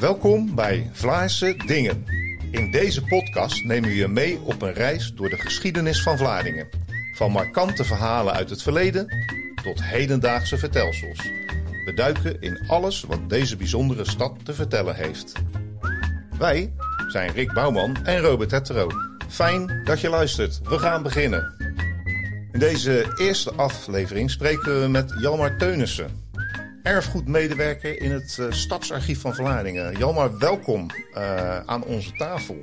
Welkom bij Vlaarse Dingen. In deze podcast nemen we je mee op een reis door de geschiedenis van Vlaardingen. Van markante verhalen uit het verleden tot hedendaagse vertelsels. We duiken in alles wat deze bijzondere stad te vertellen heeft. Wij zijn Rick Bouwman en Robert Hetero. Fijn dat je luistert. We gaan beginnen. In deze eerste aflevering spreken we met Jalmar Teunissen erfgoedmedewerker in het uh, Stadsarchief van Vlaardingen. Jalmar, welkom uh, aan onze tafel.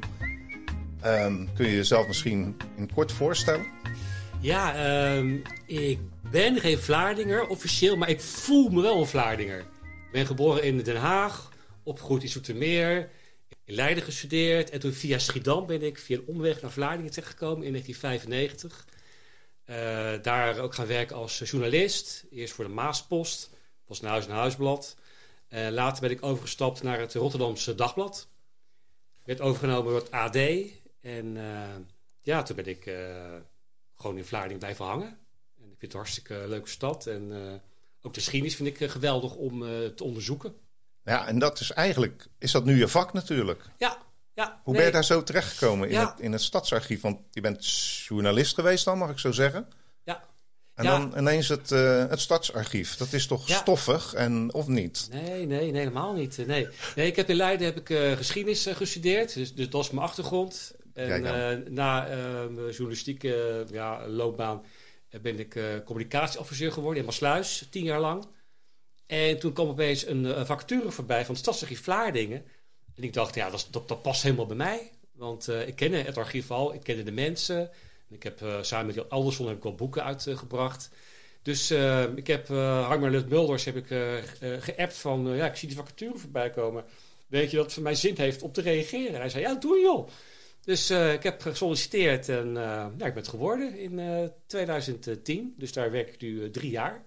Um, kun je jezelf misschien in kort voorstellen? Ja, um, ik ben geen Vlaardinger officieel, maar ik voel me wel een Vlaardinger. Ik ben geboren in Den Haag, opgegroeid in Zoetermeer, in Leiden gestudeerd. En toen via Schiedam ben ik via een omweg naar Vlaardingen terechtgekomen in 1995. Uh, daar ook gaan werken als journalist. Eerst voor de Maaspost was een huis- en huisblad. Uh, later ben ik overgestapt naar het Rotterdamse Dagblad. Werd overgenomen door het AD. En uh, ja, toen ben ik uh, gewoon in Vlaardingen blijven hangen. En ik vind het een hartstikke leuke stad. En ook de geschiedenis vind ik geweldig om te onderzoeken. Ja, en dat is eigenlijk, is dat nu je vak natuurlijk? Ja, ja, Hoe ben je daar zo terechtgekomen in, ja. het, in het stadsarchief? Want je bent journalist geweest dan, mag ik zo zeggen? En ja. dan ineens het, uh, het stadsarchief. Dat is toch ja. stoffig, en, of niet? Nee, nee, nee, helemaal niet. Nee. nee, ik heb in Leiden heb ik, uh, geschiedenis uh, gestudeerd. Dus, dus, dat is mijn achtergrond. En na mijn journalistieke ja, loopbaan ben ik communicatieadviseur geworden in Maasluis, tien jaar lang. En toen kwam opeens een vacature voorbij van het Stadsarchief Vlaardingen. En ik dacht, ja, dat, dat, dat past helemaal bij mij. Want ik kende het archief al, ik kende de mensen... Ik heb uh, samen met Jan Alderson heb ik wel boeken uitgebracht. dus uh, ik heb uh, Harmer Lut Mulders heb ik geappt van... ja, ik zie die vacature voorbij komen. Weet je dat het voor mij zin heeft om te reageren? Hij zei, ja, doe joh. Dus ik heb gesolliciteerd en ja, ik ben het geworden in 2010. Dus daar werk ik nu drie jaar.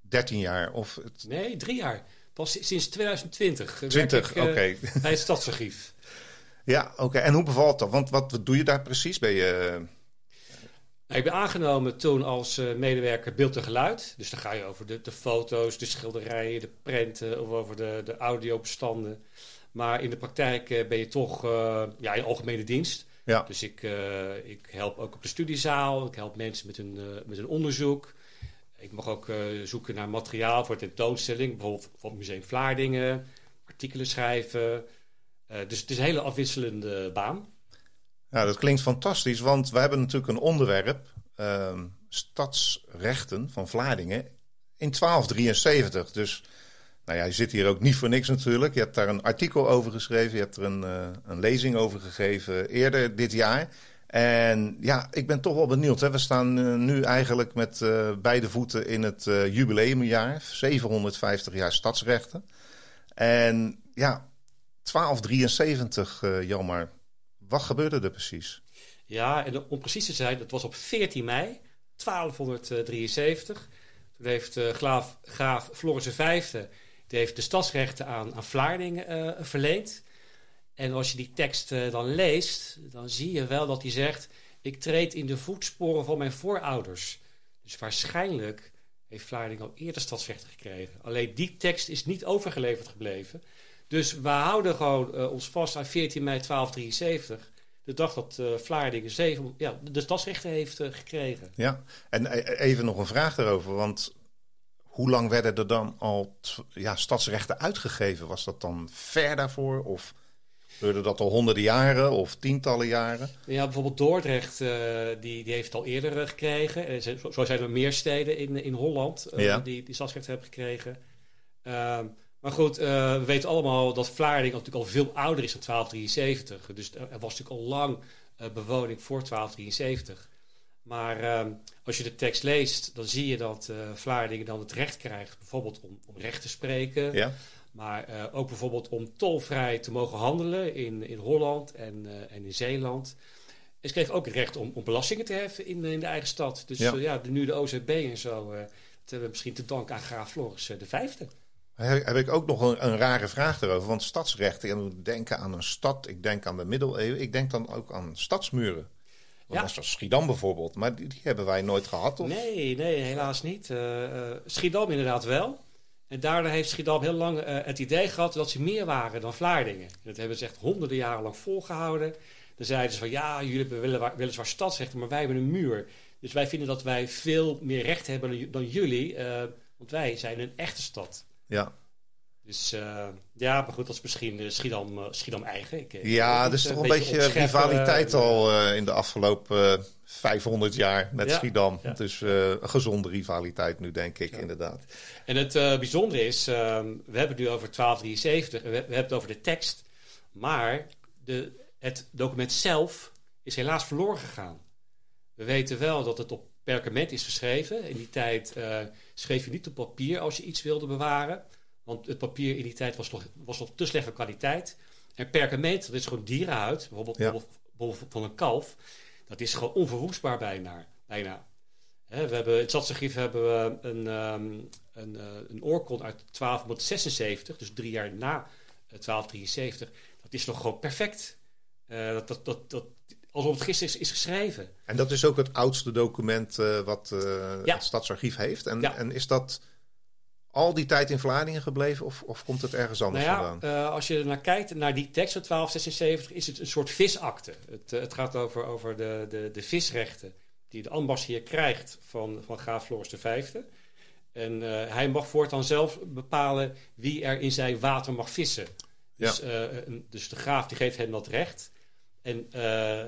13 jaar? Of het... Nee, drie jaar. Pas sinds 2020. 20, oké. Okay. Bij het Stadsarchief. Ja, oké. En hoe bevalt dat? Want wat, wat doe je daar precies? Ben je... Nou, ik ben aangenomen toen als uh, medewerker beeld en geluid. Dus dan ga je over de, de foto's, de schilderijen, de prenten of over de, de audiobestanden. Maar in de praktijk uh, ben je toch uh, ja, in algemene dienst. Ja. Dus ik, ik help ook op de studiezaal. Ik help mensen met hun, met hun onderzoek. Ik mag ook zoeken naar materiaal voor tentoonstelling. Bijvoorbeeld voor het Museum Vlaardingen. Artikelen schrijven. Uh, dus het is een hele afwisselende baan. Ja, dat klinkt fantastisch, want we hebben natuurlijk een onderwerp, uh, stadsrechten van Vlaardingen, in 1273. Dus nou ja, je zit hier ook niet voor niks natuurlijk. Je hebt daar een artikel over geschreven, je hebt er een, uh, een lezing over gegeven eerder dit jaar. En ja, ik ben toch wel benieuwd. Hè? We staan uh, nu eigenlijk met beide voeten in het jubileumjaar, 750 jaar stadsrechten. En ja, 1273, uh, Jammer. Wat gebeurde er precies? Ja, en om precies te zijn, dat was op 14 mei 1273. Toen heeft uh, graaf, graaf Floris V heeft de stadsrechten aan, aan Vlaardingen uh, verleend. En als je die tekst dan leest, dan zie je wel dat hij zegt... ik treed in de voetsporen van mijn voorouders. Dus waarschijnlijk heeft Vlaardingen al eerder stadsrechten gekregen. Alleen die tekst is niet overgeleverd gebleven... Dus we houden gewoon uh, ons vast aan 14 mei 1273. De dag dat uh, Vlaardingen zeven, ja, de stadsrechten heeft uh, gekregen. Ja, en even nog een vraag daarover. Want hoe lang werden er dan al ja, stadsrechten uitgegeven? Was dat dan ver daarvoor? Of gebeurde dat al honderden jaren of tientallen jaren? Ja, bijvoorbeeld Dordrecht, die, die heeft het al eerder gekregen. En zo zijn er meer steden in, in Holland ja. die, die stadsrechten hebben gekregen. Ehm, maar goed, uh, we weten allemaal dat Vlaardingen natuurlijk al veel ouder is dan 1273. Dus er was natuurlijk al lang uh, bewoning voor 1273. Maar uh, als je de tekst leest, dan zie je dat uh, Vlaardingen dan het recht krijgt, bijvoorbeeld om, om recht te spreken. Ja. Maar ook bijvoorbeeld om tolvrij te mogen handelen in, in Holland en, en in Zeeland. En ze kregen ook het recht om, om belastingen te heffen in, in de eigen stad. Dus ja, ja de, nu de OZB en zo, dat hebben we misschien te danken aan graaf Floris de vijfde. Heb ik ook nog een, een, rare vraag erover. Want stadsrechten, ik denken aan een stad, ik denk aan de middeleeuwen, ik denk dan ook aan stadsmuren. Ja. Zoals Schiedam bijvoorbeeld, maar die, die, hebben wij nooit gehad. Of? Nee, nee, helaas niet. Uh, Schiedam inderdaad wel. En daardoor heeft Schiedam heel lang het idee gehad dat ze meer waren dan Vlaardingen. Dat hebben ze echt honderden jaren lang volgehouden. Dan zeiden ze van ja, jullie hebben weliswaar stadsrechten, maar wij hebben een muur. Dus wij vinden dat wij veel meer recht hebben dan, jullie, want wij zijn een echte stad. Ja. Dus uh, ja, maar goed, dat is misschien Schiedam, uh, Schiedam eigen. Ik, ja, er is toch een beetje, rivaliteit al in de afgelopen 500 jaar met Schiedam. Ja. Dus een gezonde rivaliteit nu, denk ik, inderdaad. En het bijzondere is, ehm, we hebben het nu over 1273, we, we, hebben het over de tekst. Maar de, het document zelf is helaas verloren gegaan. We weten wel dat het op perkament is geschreven. In die tijd schreef je niet op papier als je iets wilde bewaren. Want het papier in die tijd was toch, was toch te slechte kwaliteit. En perkament, dat is gewoon dierenhuid, bijvoorbeeld, bijvoorbeeld van een kalf. Dat is gewoon onverwoestbaar bijna. bijna. we hebben, in het Stadsarchief hebben we een, um, een, uh, een oorkon uit 1276, dus drie jaar na 1273. Eh, dat is nog gewoon perfect. Uh, dat, dat, dat, dat, alsof het gisteren is, is, geschreven. En dat is ook het oudste document uh, wat ja. het Stadsarchief heeft. En, ja. en is dat al die tijd in Vlaardingen gebleven of, of komt het ergens anders nou ja, vandaan? Uh, als je naar kijkt, naar die tekst van 1276, is het een soort visakte. Het, het gaat over, over de, de, de visrechten die de ambassadeur krijgt van, van graaf Floris V. En hij mag voortaan zelf bepalen wie er in zijn water mag vissen. Dus, dus de graaf die geeft hem dat recht. En,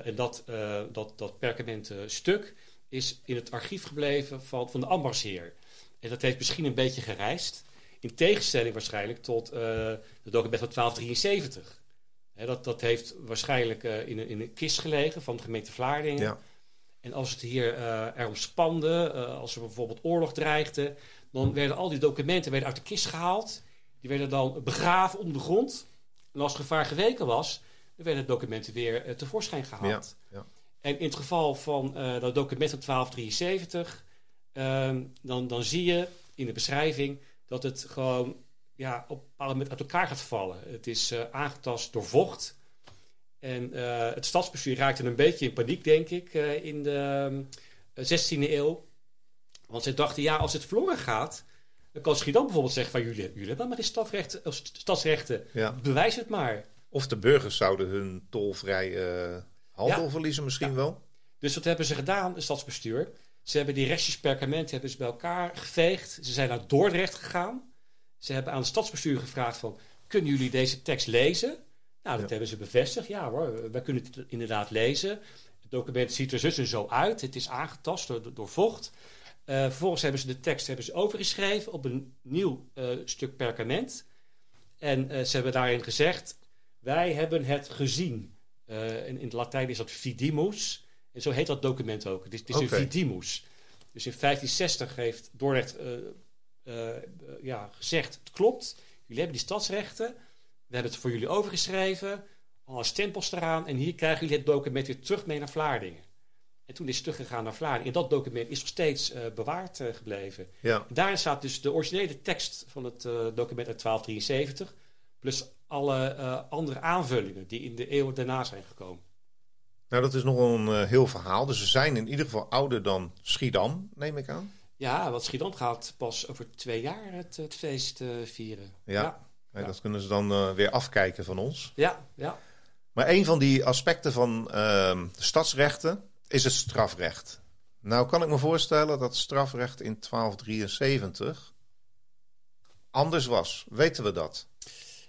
en dat, dat, dat perkament stuk is in het archief gebleven van, van de ambassadeur. En dat heeft misschien een beetje gereisd. In tegenstelling waarschijnlijk tot uh, het document van 1273. dat, dat heeft waarschijnlijk uh, in, een, in een kist gelegen van de gemeente Vlaardingen. Ja. En als het hier uh, erom spande, als er bijvoorbeeld oorlog dreigde, dan werden al die documenten werden uit de kist gehaald. Die werden dan begraven onder de grond. En als het gevaar geweken was, dan werden de documenten weer tevoorschijn gehaald. Ja, ja. En in het geval van dat document van 1273 Ehm, dan, dan zie je in de beschrijving dat het gewoon ja, op een bepaald moment uit elkaar gaat vallen. Het is uh, aangetast door vocht. En uh, het stadsbestuur raakte een beetje in paniek, denk ik, uh, in de 16e eeuw. Want ze dachten, ja, als het verloren gaat, dan kan Schiedam bijvoorbeeld zeggen van jullie, jullie hebben maar die stadsrechten, ja. bewijs het maar. Of de burgers zouden hun tolvrij handel ja. verliezen misschien wel. Dus wat hebben ze gedaan, het stadsbestuur? Ze hebben die restjes perkament hebben ze bij elkaar geveegd. Ze zijn naar Dordrecht gegaan. Ze hebben aan het stadsbestuur gevraagd van... kunnen jullie deze tekst lezen? Nou, dat hebben ze bevestigd. Ja hoor, wij kunnen het inderdaad lezen. Het document ziet er zo en zo uit. Het is aangetast door, door vocht. Uh, vervolgens hebben ze de tekst hebben ze overgeschreven op een nieuw uh, stuk perkament. En uh, ze hebben daarin gezegd... wij hebben het gezien. in, in het Latijn is dat vidimus... En zo heet dat document ook. Het is, het is een vidimus. Dus in 1560 heeft Dordrecht uh, uh, ja, gezegd: het klopt, jullie hebben die stadsrechten. We hebben het voor jullie overgeschreven, alle stempels eraan. En hier krijgen jullie het document weer terug mee naar Vlaardingen. En toen is het teruggegaan naar Vlaardingen. En dat document is nog steeds uh, bewaard gebleven. Ja. daarin staat dus de originele tekst van het document uit 1273. Plus alle andere aanvullingen die in de eeuwen daarna zijn gekomen. Nou, dat is nog een uh, heel verhaal. Dus ze zijn in ieder geval ouder dan Schiedam, neem ik aan. Ja, want Schiedam gaat pas over twee jaar het, het feest uh, vieren. Ja, ja. dat kunnen ze dan weer afkijken van ons. Ja, ja. Maar een van die aspecten van ehm, stadsrechten is het strafrecht. Nou kan ik me voorstellen dat strafrecht in 1273 anders was. Weten we dat?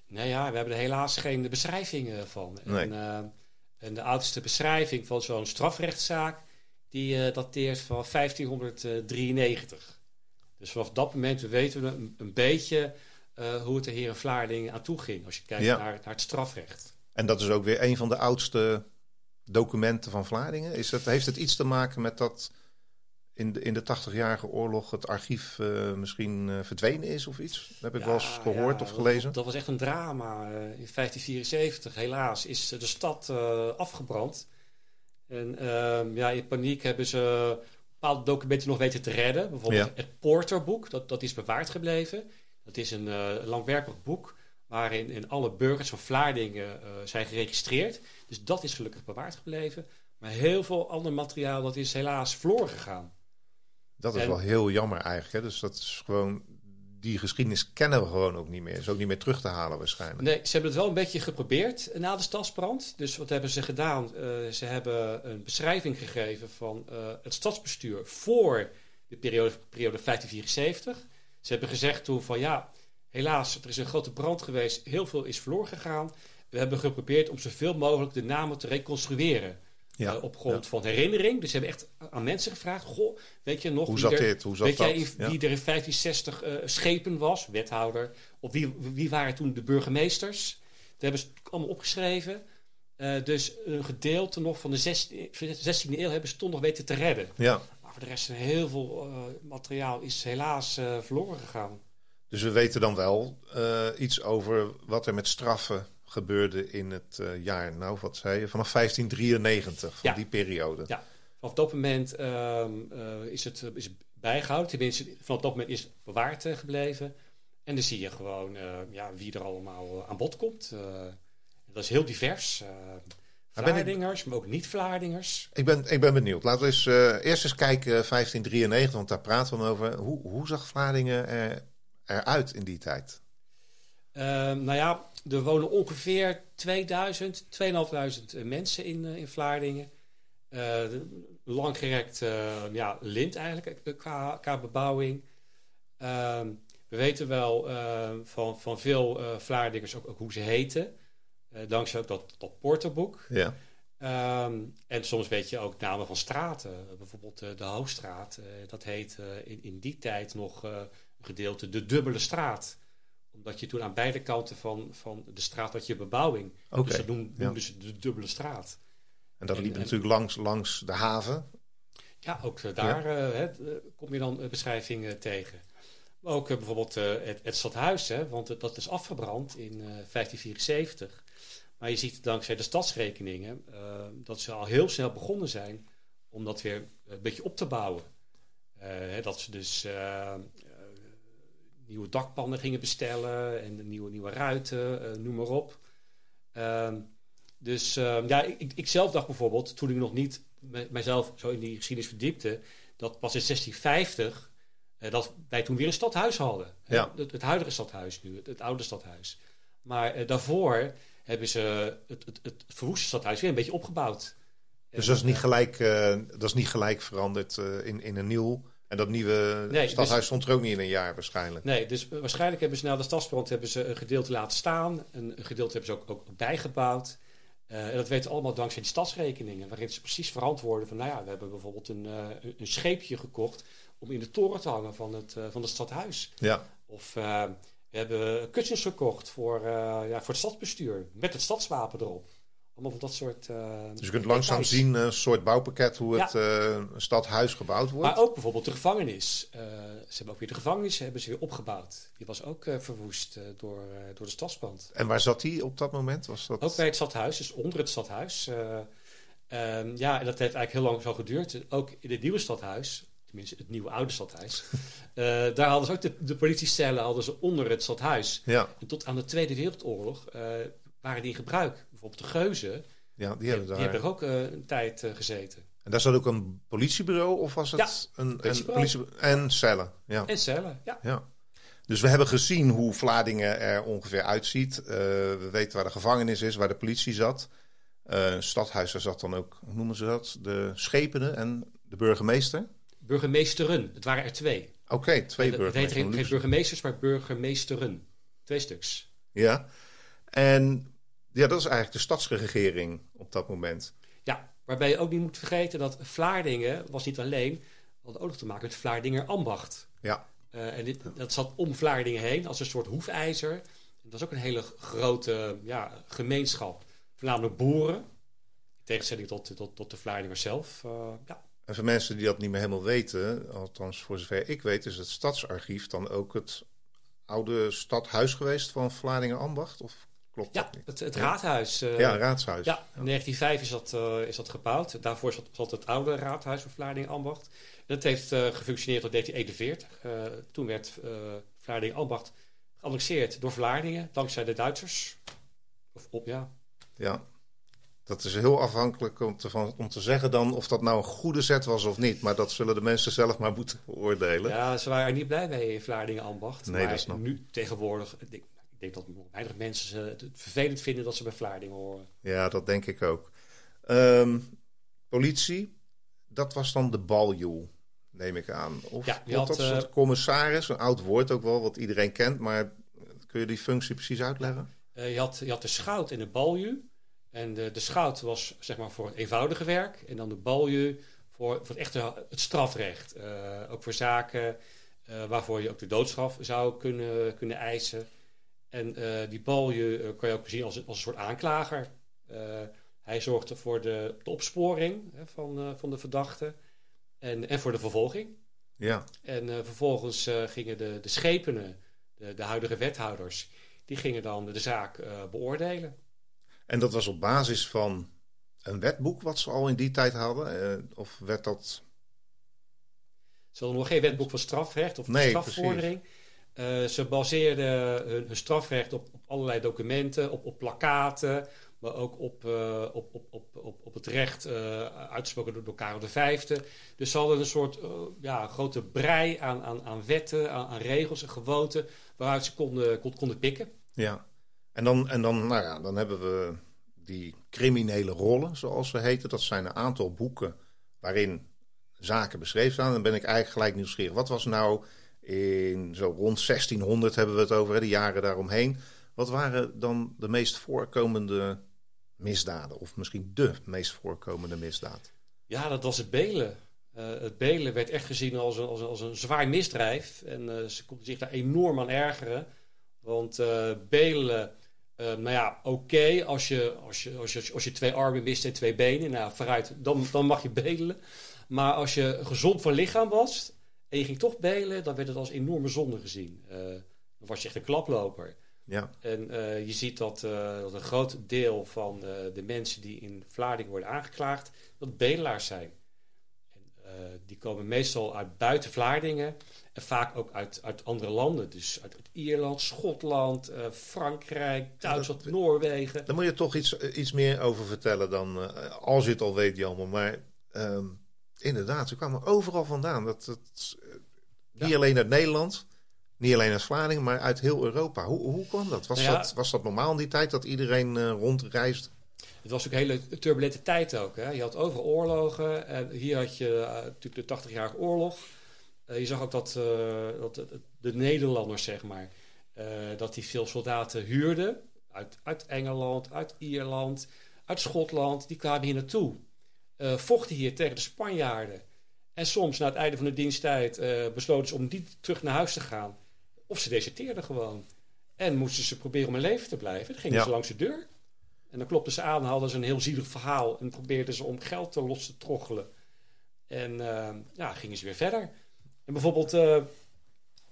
Nou ja, we hebben er helaas geen beschrijvingen van. Nee. En, en de oudste beschrijving van zo'n strafrechtszaak, die uh, dateert van 1593. Dus vanaf dat moment weten we een, een beetje uh, hoe het er hier in Vlaardingen aan toe ging. Als je kijkt naar, naar, het strafrecht. En dat is ook weer een van de oudste documenten van Vlaardingen. Is het, heeft het iets te maken met dat in de, in de 80-jarige oorlog het archief uh, misschien uh, verdwenen is of iets? Dat heb ik ja, wel eens gehoord ja, of gelezen. Dat, dat, was echt een drama. Uh, in 1574, helaas, is de stad afgebrand. En ehm, ja, in paniek hebben ze bepaalde documenten nog weten te redden. Bijvoorbeeld ja. het Porterboek, dat, dat is bewaard gebleven. Dat is een langwerpig boek waarin in alle burgers van Vlaardingen zijn geregistreerd. Dus dat is gelukkig bewaard gebleven. Maar heel veel ander materiaal dat is helaas verloren gegaan. Dat is wel heel jammer eigenlijk. Hè? Dus dat is gewoon die geschiedenis kennen we gewoon ook niet meer. Is ook niet meer terug te halen waarschijnlijk. Nee, ze hebben het wel een beetje geprobeerd na de stadsbrand. Dus wat hebben ze gedaan? Uh, ze hebben een beschrijving gegeven van uh, het stadsbestuur voor de periode, periode 1574. Ze hebben gezegd toen van ja, helaas, er is een grote brand geweest. Heel veel is verloren gegaan. We hebben geprobeerd om zoveel mogelijk de namen te reconstrueren. Ja, uh, op grond van herinnering. Dus ze hebben echt aan mensen gevraagd: Goh, weet je nog Hoe zat er, dit? Hoe zat weet dat? jij wie er in 1560 uh, schepen was, wethouder? Of wie, wie waren toen de burgemeesters? Dat hebben ze allemaal opgeschreven. Uh, dus een gedeelte nog van de 16e, eeuw hebben ze toch nog weten te redden. Ja. Maar voor de rest, heel veel materiaal is helaas verloren gegaan. Dus we weten dan wel iets over wat er met straffen gebeurde in het uh, jaar, nou wat zei je, vanaf 1593, van ja. die periode. Ja, vanaf dat moment um, uh, is, het, is bijgehouden. Tenminste, vanaf dat moment is het bewaard uh, gebleven. En dan zie je gewoon ja, wie er allemaal aan bod komt. dat is heel divers. Vlaardingers, maar ook niet-Vlaardingers. Ik ben, ik ben benieuwd. Laten we eens, eerst eens kijken, 1593, want daar praten we over. Hoe, hoe zag Vlaardingen er, eruit in die tijd? Uh, nou ja, er wonen ongeveer 2000, 2500 mensen in, uh, in Vlaardingen. Uh, langgerekt ja, lint eigenlijk qua, qua bebouwing. Ehm, we weten wel van, van veel Vlaardingers ook, ook, hoe ze heten. dankzij ook dat, dat porterboek. Ja. Um, en soms weet je ook namen van straten. bijvoorbeeld de Hoogstraat. dat heet in, in die tijd nog een gedeelte de Dubbele Straat omdat je toen aan beide kanten van, van de straat had je bebouwing. Okay, dus dat noemden noemde ze de dubbele straat. En dat liep en, natuurlijk langs, langs de haven. Ja, ook uh, daar ja. uh, he, kom je dan uh, beschrijvingen tegen. Maar ook bijvoorbeeld het, het, stadhuis, hè, want dat is afgebrand in 1574. Maar je ziet dankzij de stadsrekeningen dat ze al heel snel begonnen zijn om dat weer een beetje op te bouwen. Hè, dat ze dus nieuwe dakpannen gingen bestellen en nieuwe, nieuwe ruiten, uh, noem maar op. Uh, dus uh, ja, ik, ik zelf dacht bijvoorbeeld, toen ik nog niet mijzelf zo in die geschiedenis verdiepte, dat pas in 1650 uh, dat wij toen weer een stadhuis hadden. Ja. Het, het, huidige stadhuis nu, het, het oude stadhuis. Maar daarvoor hebben ze het, het, het verwoeste stadhuis weer een beetje opgebouwd. Dus dat is niet gelijk, dat is niet gelijk veranderd in, in een nieuw en dat nieuwe nee, stadhuis dus, stond er ook niet in een jaar waarschijnlijk. Nee, dus waarschijnlijk hebben ze na de stadsbrand hebben ze een gedeelte laten staan. Een, een gedeelte hebben ze ook, ook bijgebouwd. Uh, en dat weten allemaal dankzij die stadsrekeningen. Waarin ze precies verantwoorden van... nou ja, we hebben bijvoorbeeld een, uh, een scheepje gekocht... om in de toren te hangen van het, uh, van het stadhuis. Ja. Of we hebben kussens gekocht voor, ja, voor het stadsbestuur. Met het stadswapen erop. Allemaal van dat soort. Uh, dus je kunt langzaam details. zien, een soort bouwpakket, hoe ja. het uh, stadhuis gebouwd wordt. Maar ook bijvoorbeeld de gevangenis. Ze hebben ook weer de gevangenis hebben ze weer opgebouwd. Die was ook verwoest door, door de stadsbrand. En waar zat die op dat moment? Was dat... Ook bij het stadhuis, dus onder het stadhuis. Um, ja, en dat heeft eigenlijk heel lang zo geduurd. Ook in het nieuwe stadhuis, tenminste het nieuwe oude stadhuis. daar hadden ze ook de, de politiecellen hadden ze onder het stadhuis. Ja. En tot aan de Tweede Wereldoorlog waren die in gebruik bijvoorbeeld de Geuzen, ja, die hebben, die, die hebben er ook uh, een tijd uh, gezeten. En daar zat ook een politiebureau of was het ja, een, een en cellen? Ja. En cellen, ja. ja. Dus we hebben gezien hoe Vlaardingen er ongeveer uitziet. Uh, we weten waar de gevangenis is, waar de politie zat. stadhuis, daar zat dan ook, hoe noemen ze dat? De schepenen en de burgemeester? Burgemeesteren, het waren er twee. Oké, okay, twee burgemeesters. Het heet geen burgemeesters, maar burgemeesteren. Twee stuks. Ja, en ja, dat is eigenlijk de stadsregering op dat moment. Ja, waarbij je ook niet moet vergeten dat Vlaardingen was niet alleen, had ook nog te maken met Vlaardinger ambacht. Ja. Uh, en dit, dat zat om Vlaardingen heen als een soort hoefijzer. En dat is ook een hele grote ja, gemeenschap. Voornamelijk boeren. In tegenstelling tot, tot, tot de Vlaardingers zelf. Uh, ja. En voor mensen die dat niet meer helemaal weten, althans voor zover ik weet, is het stadsarchief dan ook het oude stadhuis geweest van Vlaardingen ambacht? Of klopt ja? Het, het raadhuis. Uh, ja, raadshuis. Ja, in 1905 is dat, uh, is dat gebouwd. Daarvoor zat, zat het oude raadhuis van Vlaardingen-Ambacht. Dat heeft uh, gefunctioneerd tot 1941. toen werd Vlaardingen-Ambacht geannexeerd door Vlaardingen, dankzij de Duitsers. Of op, ja. Ja. Dat is heel afhankelijk om te, van, om te zeggen dan of dat nou een goede zet was of niet. Maar dat zullen de mensen zelf maar moeten beoordelen. Ja, ze waren er niet blij mee in Vlaardingen ambacht. Nee, maar dat snap ik. nu tegenwoordig, ik denk, ik denk dat weinig mensen het vervelend vinden dat ze bij Vlaardingen horen. Ja, dat denk ik ook. Ehm, politie, dat was dan de baljoe, neem ik aan. Of Ja, je had, dat eh, commissaris, een oud woord ook wel, wat iedereen kent. Maar kun je die functie precies uitleggen? Eh, je, had, je had de schout en de balju. En de, de schout was zeg maar voor het eenvoudige werk. En dan de balju voor, voor het echte het strafrecht. Eh, ook voor zaken waarvoor je ook de doodstraf zou kunnen, kunnen eisen. En eh, die balju eh, kan je ook zien als, een- als een soort aanklager. Eh, hij zorgde voor de, de opsporing hè, van, van de verdachte. En, en voor de vervolging. Ja, En vervolgens gingen de, de schepenen, de, de huidige wethouders, die gingen dan de zaak beoordelen. en dat was op basis van een wetboek wat ze al in die tijd hadden? Of werd dat... Ze hadden nog geen wetboek van strafrecht of Nee, strafvordering. Eh, ze baseerden hun, strafrecht op, op allerlei documenten, op, op plakkaten, maar ook op, eh, op, op, op, op, op het recht eh, uitgesproken door, door Karel V. Dus ze hadden een soort ja, grote brei aan, aan, aan wetten, aan, regels en gewoonten waaruit ze konden, kon- konden pikken. Ja. En dan, en dan, nou ja, dan hebben we die criminele rollen, zoals ze heten. Dat zijn een aantal boeken waarin zaken beschreven staan. Dan ben ik eigenlijk gelijk nieuwsgierig. Wat was nou in zo rond 1600 hebben we het over, de jaren daaromheen. Wat waren dan de meest voorkomende misdaden? Of misschien de meest voorkomende misdaad? Ja, dat was het belen. Eh, het belen werd echt gezien als een, als een, als een zwaar misdrijf. En eh, ze konden zich daar enorm aan ergeren. Want eh, belen, nou ja, oké, als, je, als, je, als, je, als je twee armen mist en twee benen, nou vooruit, dan, dan mag je belen. Maar als je gezond van lichaam was en je ging toch belen, dan werd het als enorme zonde gezien. Eh, dan was je echt een klaploper. Ja, En eh, je ziet dat, eh, dat een groot deel van de mensen die in Vlaardingen worden aangeklaagd, dat bedelaars zijn. En, die komen meestal uit buiten Vlaardingen en vaak ook uit, uit andere landen. Dus uit, uit Ierland, Schotland, Frankrijk, Duitsland, Noorwegen. daar moet je toch iets, iets meer over vertellen dan als je het al weet, Jan. Maar ehm, inderdaad, ze kwamen overal vandaan. Dat, dat, eh, niet alleen uit Nederland, niet alleen uit Vlaanderen, maar uit heel Europa. Hoe, hoe kwam dat? Was, Nou ja. dat? was dat normaal in die tijd dat iedereen eh, rondreist? Het was ook een hele turbulente tijd ook. Hè? Je had overal oorlogen. En hier had je eh, natuurlijk de 80-jarige oorlog. Je zag ook dat, dat de, de Nederlanders, zeg maar, dat die veel soldaten huurden. Uit, uit Engeland, uit Ierland, uit Schotland. Die kwamen hier naartoe. Eh, vochten hier tegen de Spanjaarden. En soms, na het einde van de diensttijd, eh, besloten ze om niet terug naar huis te gaan. Of ze deserteerden gewoon. En moesten ze proberen om in leven te blijven. Dan gingen Ja. ze langs de deur. En dan klopten ze aan, hadden ze een heel zielig verhaal en probeerden ze om geld te los te troggelen. En eh, ja, gingen ze weer verder. En bijvoorbeeld, er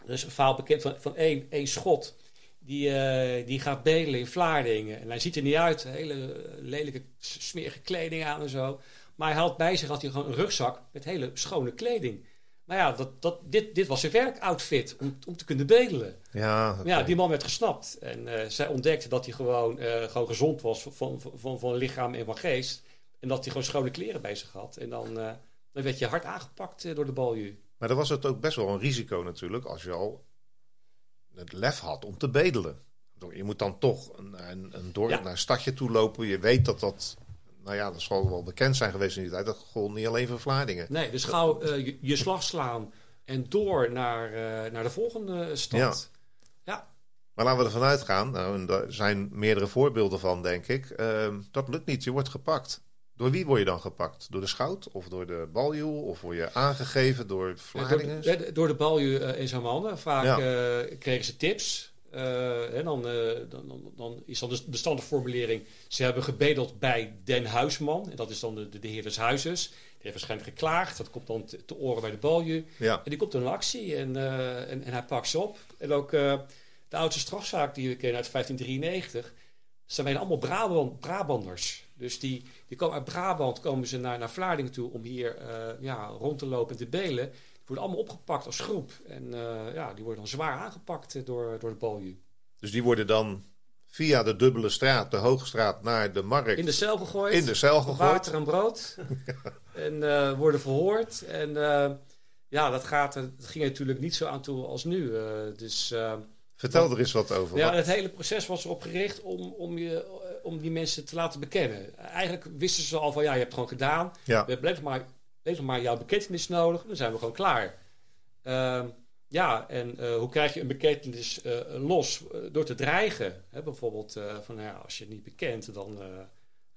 is een verhaal bekend van, van één, één schot. Die, die gaat bedelen in Vlaardingen. En hij ziet er niet uit, hele lelijke, smerige kleding aan en zo. Maar hij had bij zich had hij gewoon een rugzak met hele schone kleding. Maar ja, dat, dat, dit, dit was zijn werkoutfit om, om te kunnen bedelen. Ja, Ja, die man werd gesnapt. En eh, zij ontdekte dat hij gewoon, eh, gewoon gezond was van, van, van, van lichaam en van geest. En dat hij gewoon schone kleren bij zich had. En dan, eh, dan werd je hard aangepakt door de balju. Maar dan was het ook best wel een risico natuurlijk als je al het lef had om te bedelen. Je moet dan toch een, een, een dorp Ja. naar een stadje toe lopen. Je weet dat dat, nou ja, dat zal wel bekend zijn geweest in die tijd. Dat gold niet alleen voor Vlaardingen. Nee, dus gauw eh, je, je slag slaan en door naar, eh, naar de volgende stad. Ja. Maar laten we ervan uitgaan, nou, en daar zijn meerdere voorbeelden van, denk ik. ehm, dat lukt niet, je wordt gepakt. Door wie word je dan gepakt? Door de schout of door de baljoe? Of word je aangegeven door Vlaardingen? door de balju eh, in zijn handen. Vaak Ja. kregen ze tips. Eh, en dan, eh, dan, dan, dan is dan de, de standaardformulering. Ze hebben gebedeld bij den huisman. En dat is dan de, de, de heer des huizes. Die heeft waarschijnlijk geklaagd. Dat komt dan te, te oren bij de balju. Ja, En die komt in een actie en, eh, en, en hij pakt ze op. En ook de oudste strafzaak die we kennen uit 1593. zijn bijna allemaal Brabant, Brabanders. Dus die, die komen uit Brabant komen ze naar, naar Vlaardingen toe om hier ja, rond te lopen en te belen. Worden allemaal opgepakt als groep. En eh, ja, die worden dan zwaar aangepakt eh, door, door de balju. dus die worden dan via de dubbele straat, de Hoogstraat, naar de markt. In de cel gegooid. In de cel gegooid. Water en brood. en uh, worden verhoord. En uh, ja, dat, gaat, dat ging natuurlijk niet zo aan toe als nu. Uh, dus, Vertel er eens wat over. Ja, het hele proces was erop gericht om, om, je, om die mensen te laten bekennen. Eigenlijk wisten ze al van, ja, je hebt het gewoon gedaan. Ja. We hebben maar, even maar jouw bekentenis nodig. Dan zijn we gewoon klaar. Ehm, ja, en uh, hoe krijg je een bekentenis uh, los? door te dreigen. Hè, bijvoorbeeld van, nou ja, als je het niet bekent, dan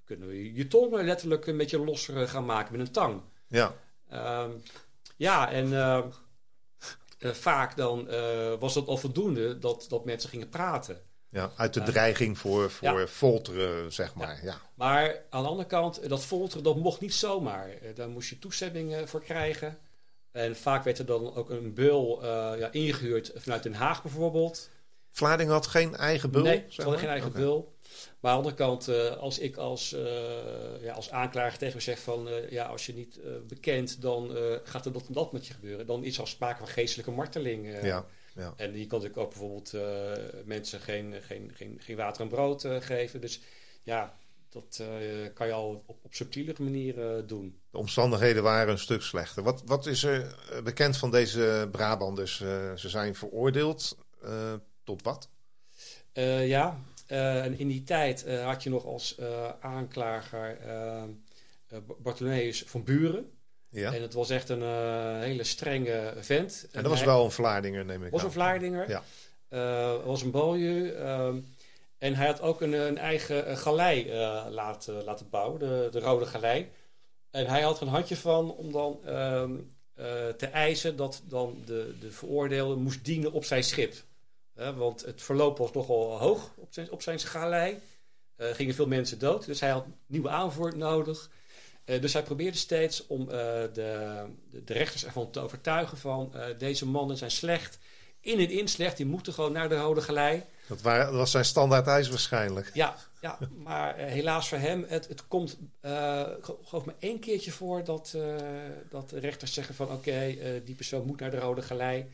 kunnen we je tong letterlijk een beetje losser gaan maken met een tang. Ja. Ehm, ja, en uh, vaak dan uh, was dat al voldoende dat, dat mensen gingen praten. Ja, uit de dreiging voor, voor ja. folteren, zeg maar. Ja. ja. Maar aan de andere kant, dat folteren, dat mocht niet zomaar. Daar moest je toestemming voor krijgen. En vaak werd er dan ook een beul uh, ja, ingehuurd vanuit Den Haag bijvoorbeeld. Vlaarding had geen eigen bul? Nee, ze hadden geen eigen okay. bul. Maar aan de andere kant, uh, als ik als, uh, ja, als aanklager tegen me zeg van... Ja, als je niet bekent, dan gaat er dat en dat met je gebeuren. Dan is er sprake van geestelijke marteling. ja, ja. En je kan natuurlijk ook bijvoorbeeld mensen geen, geen, geen, geen water en brood geven. Dus ja, dat kan je al op, op subtielere manieren doen. De omstandigheden waren een stuk slechter. Wat, wat is er bekend van deze Brabanders? ze zijn veroordeeld tot wat? ja, en in die tijd had je nog als aanklager Bartholomeus van Buren. Ja. En het was echt een hele strenge vent. En, en dat was wel een Vlaardinger, neem ik was aan. een Vlaardinger. Ja. was een balje. en hij had ook een, een eigen galei laten, laten bouwen, de, de Rode Galei. En hij had er een handje van om dan te eisen dat dan de, de veroordeelde moest dienen op zijn schip. Uh, want het verloop was nogal hoog op zijn, op zijn galei. Er uh, gingen veel mensen dood, dus hij had nieuwe aanvoer nodig. Uh, dus hij probeerde steeds om de, de, de, rechters ervan te overtuigen van deze mannen zijn slecht. In en in slecht, die moeten gewoon naar de Rode Galei. Dat, waren, dat was zijn standaard eis waarschijnlijk. Ja, ja maar helaas voor hem, het, het komt geloof me één keertje voor dat, dat de rechters zeggen van oké, okay, die persoon moet naar de Rode Galei.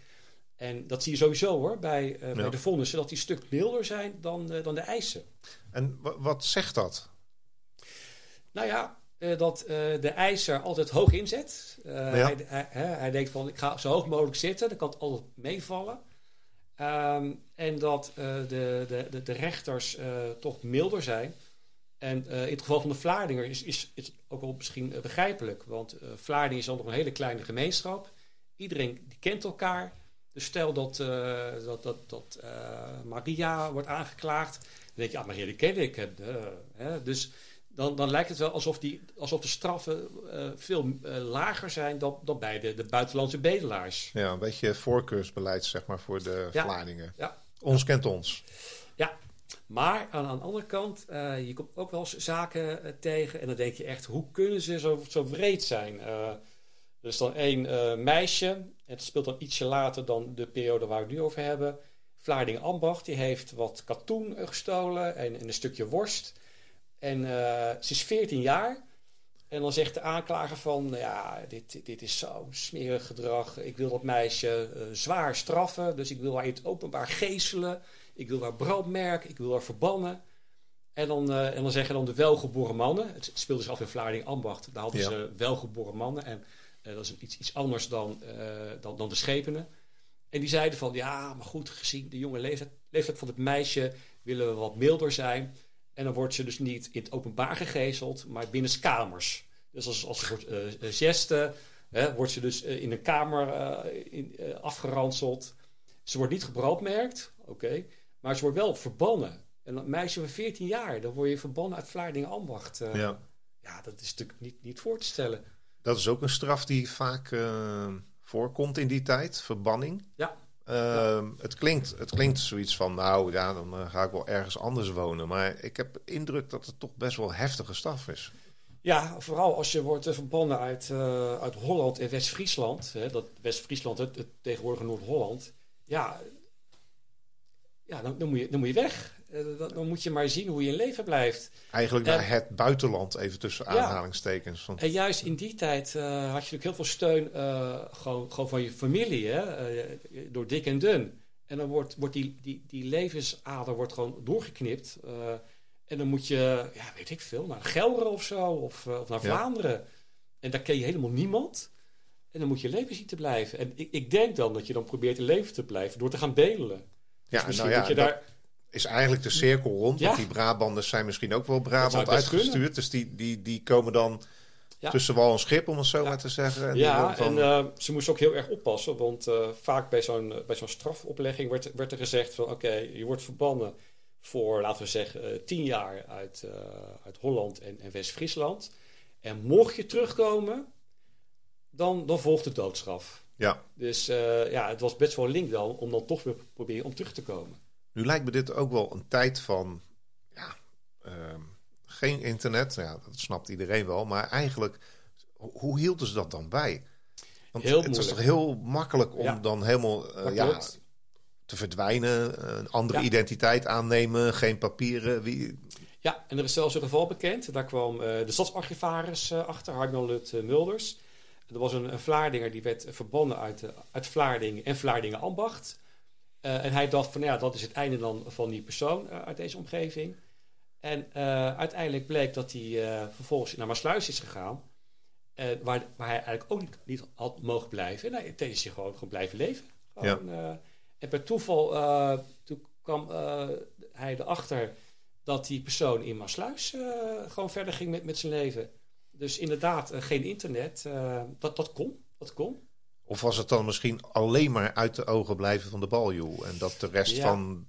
En dat zie je sowieso hoor, bij, ja. bij de vonnissen, dat die een stuk milder zijn dan, dan de eisen. En wat zegt dat? Nou ja, uh, dat de eiser altijd hoog inzet. Ja. Hij, hij, hij, denkt van, ik ga zo hoog mogelijk zitten, dan kan het altijd meevallen. Um, en dat de, de, de, de, rechters toch milder zijn. En in het geval van de Vlaardinger is, is, is ook wel misschien begrijpelijk. Want Vlaardingen is dan nog een hele kleine gemeenschap. Iedereen die kent elkaar. Dus stel dat, dat, dat, dat Maria wordt aangeklaagd. Dan denk je, ah, Maria, die ken ik. Hè? Dus dan, dan lijkt het wel alsof, die, alsof de straffen veel lager zijn dan, dan bij de, de buitenlandse bedelaars. Ja, een beetje voorkeursbeleid, zeg maar, voor de ja. Vlaardingen. Ja. Ons kent ons. Ja, maar aan, aan de andere kant, je komt ook wel eens zaken tegen. En dan denk je echt, hoe kunnen ze zo, zo breed zijn? er is dan één meisje, het speelt dan ietsje later dan de periode waar we het nu over hebben. Vlaarding Ambacht, die heeft wat katoen gestolen en, en een stukje worst. En uh, ze is 14 jaar. En dan zegt de aanklager van, ja, dit, dit is zo smerig gedrag. Ik wil dat meisje uh, zwaar straffen. Dus ik wil haar in het openbaar geeselen. Ik wil haar brandmerken. Ik wil haar verbannen. En dan, uh, en dan zeggen dan de welgeboren mannen. Het speelde zich af in Vlaarding Ambacht. Daar hadden ja. ze welgeboren mannen. En uh, dat is iets, iets anders dan, dan, dan de schepenen. En die zeiden van, ja, maar goed, gezien de jonge leeftijd, leeftijd van het meisje willen we wat milder zijn. En dan wordt ze dus niet in het openbaar gegezeld, maar binnen kamers. Dus als, als een soort uh, geste hè, wordt ze dus in een kamer in, afgeranseld. Ze wordt niet gebroodmerkt, oké, okay, maar ze wordt wel verbannen. En een meisje van 14 jaar, dan word je verbannen uit Vlaardingen Ambacht. ja. ja, dat is natuurlijk niet, niet voor te stellen. Dat is ook een straf die vaak voorkomt in die tijd, verbanning. Ja. Uh, ja. het, klinkt, het klinkt zoiets van, nou ja, dan uh, ga ik wel ergens anders wonen. Maar ik heb indruk dat het toch best wel heftige straf is. Ja, vooral als je wordt verbannen uit, uit Holland en West-Friesland. Dat West-Friesland, het, het tegenwoordige Noord-Holland. Ja, ja dan, dan, moet je, dan moet je weg. Dan, dan, moet je maar zien hoe je in leven blijft. Eigenlijk naar het buitenland, even tussen aanhalingstekens. Ja. En juist in die tijd uh, had je natuurlijk heel veel steun uh, gewoon, gewoon van je familie, hè? Door dik en dun. En dan wordt, wordt die, die, die levensader wordt gewoon doorgeknipt. en dan moet je, ja, weet ik veel, naar Gelre of zo, of, of naar Vlaanderen. En daar ken je helemaal niemand. En dan moet je leven zien te blijven. En ik, ik denk dan dat je dan probeert in leven te blijven door te gaan bedelen. Ja, dus nou ja, je daar... is eigenlijk de cirkel rond. Ja. Want die Brabanders zijn misschien ook wel Brabant uitgestuurd. Dus die, die, die komen dan tussen wal en schip, om het zo maar te zeggen. En ja, en uh, ze moesten ook heel erg oppassen. Want uh, vaak bij zo'n bij zo'n strafoplegging werd, werd er gezegd van... oké, je wordt verbannen voor, laten we zeggen, uh, tien jaar uit, uit Holland en, en West-Friesland. En mocht je terugkomen, dan, dan volgt de doodstraf. Ja. Dus ja, het was best wel link dan om dan toch weer proberen om terug te komen. Nu lijkt me dit ook wel een tijd van ja, uh, geen internet. Ja, dat snapt iedereen wel. Maar eigenlijk, hoe hielden ze dat dan bij? Want heel het was toch heel makkelijk om dan helemaal uh, ja, te verdwijnen, een andere identiteit aannemen, geen papieren. Wie... Ja, en er is zelfs een geval bekend. Daar kwam uh, de stadsarchivaris achter, Hartman Lut Mulders. Er was een, een Vlaardinger die werd verbonden uit, uit Vlaardingen en Vlaardingen ambacht. Uh, en hij dacht van ja, dat is het einde dan van die persoon uh, uit deze omgeving. En uiteindelijk bleek dat hij vervolgens naar Maasluis is gegaan. waar, waar hij eigenlijk ook niet, niet had mogen blijven. En hij is gewoon, gewoon blijven leven. Gewoon, ja. en per toeval toen kwam hij erachter dat die persoon in Maasluis gewoon verder ging met, met zijn leven. Dus inderdaad, uh, geen internet, uh, dat, dat kon. Dat kon. Of was het dan misschien alleen maar uit de ogen blijven van de baljoe? En dat de rest van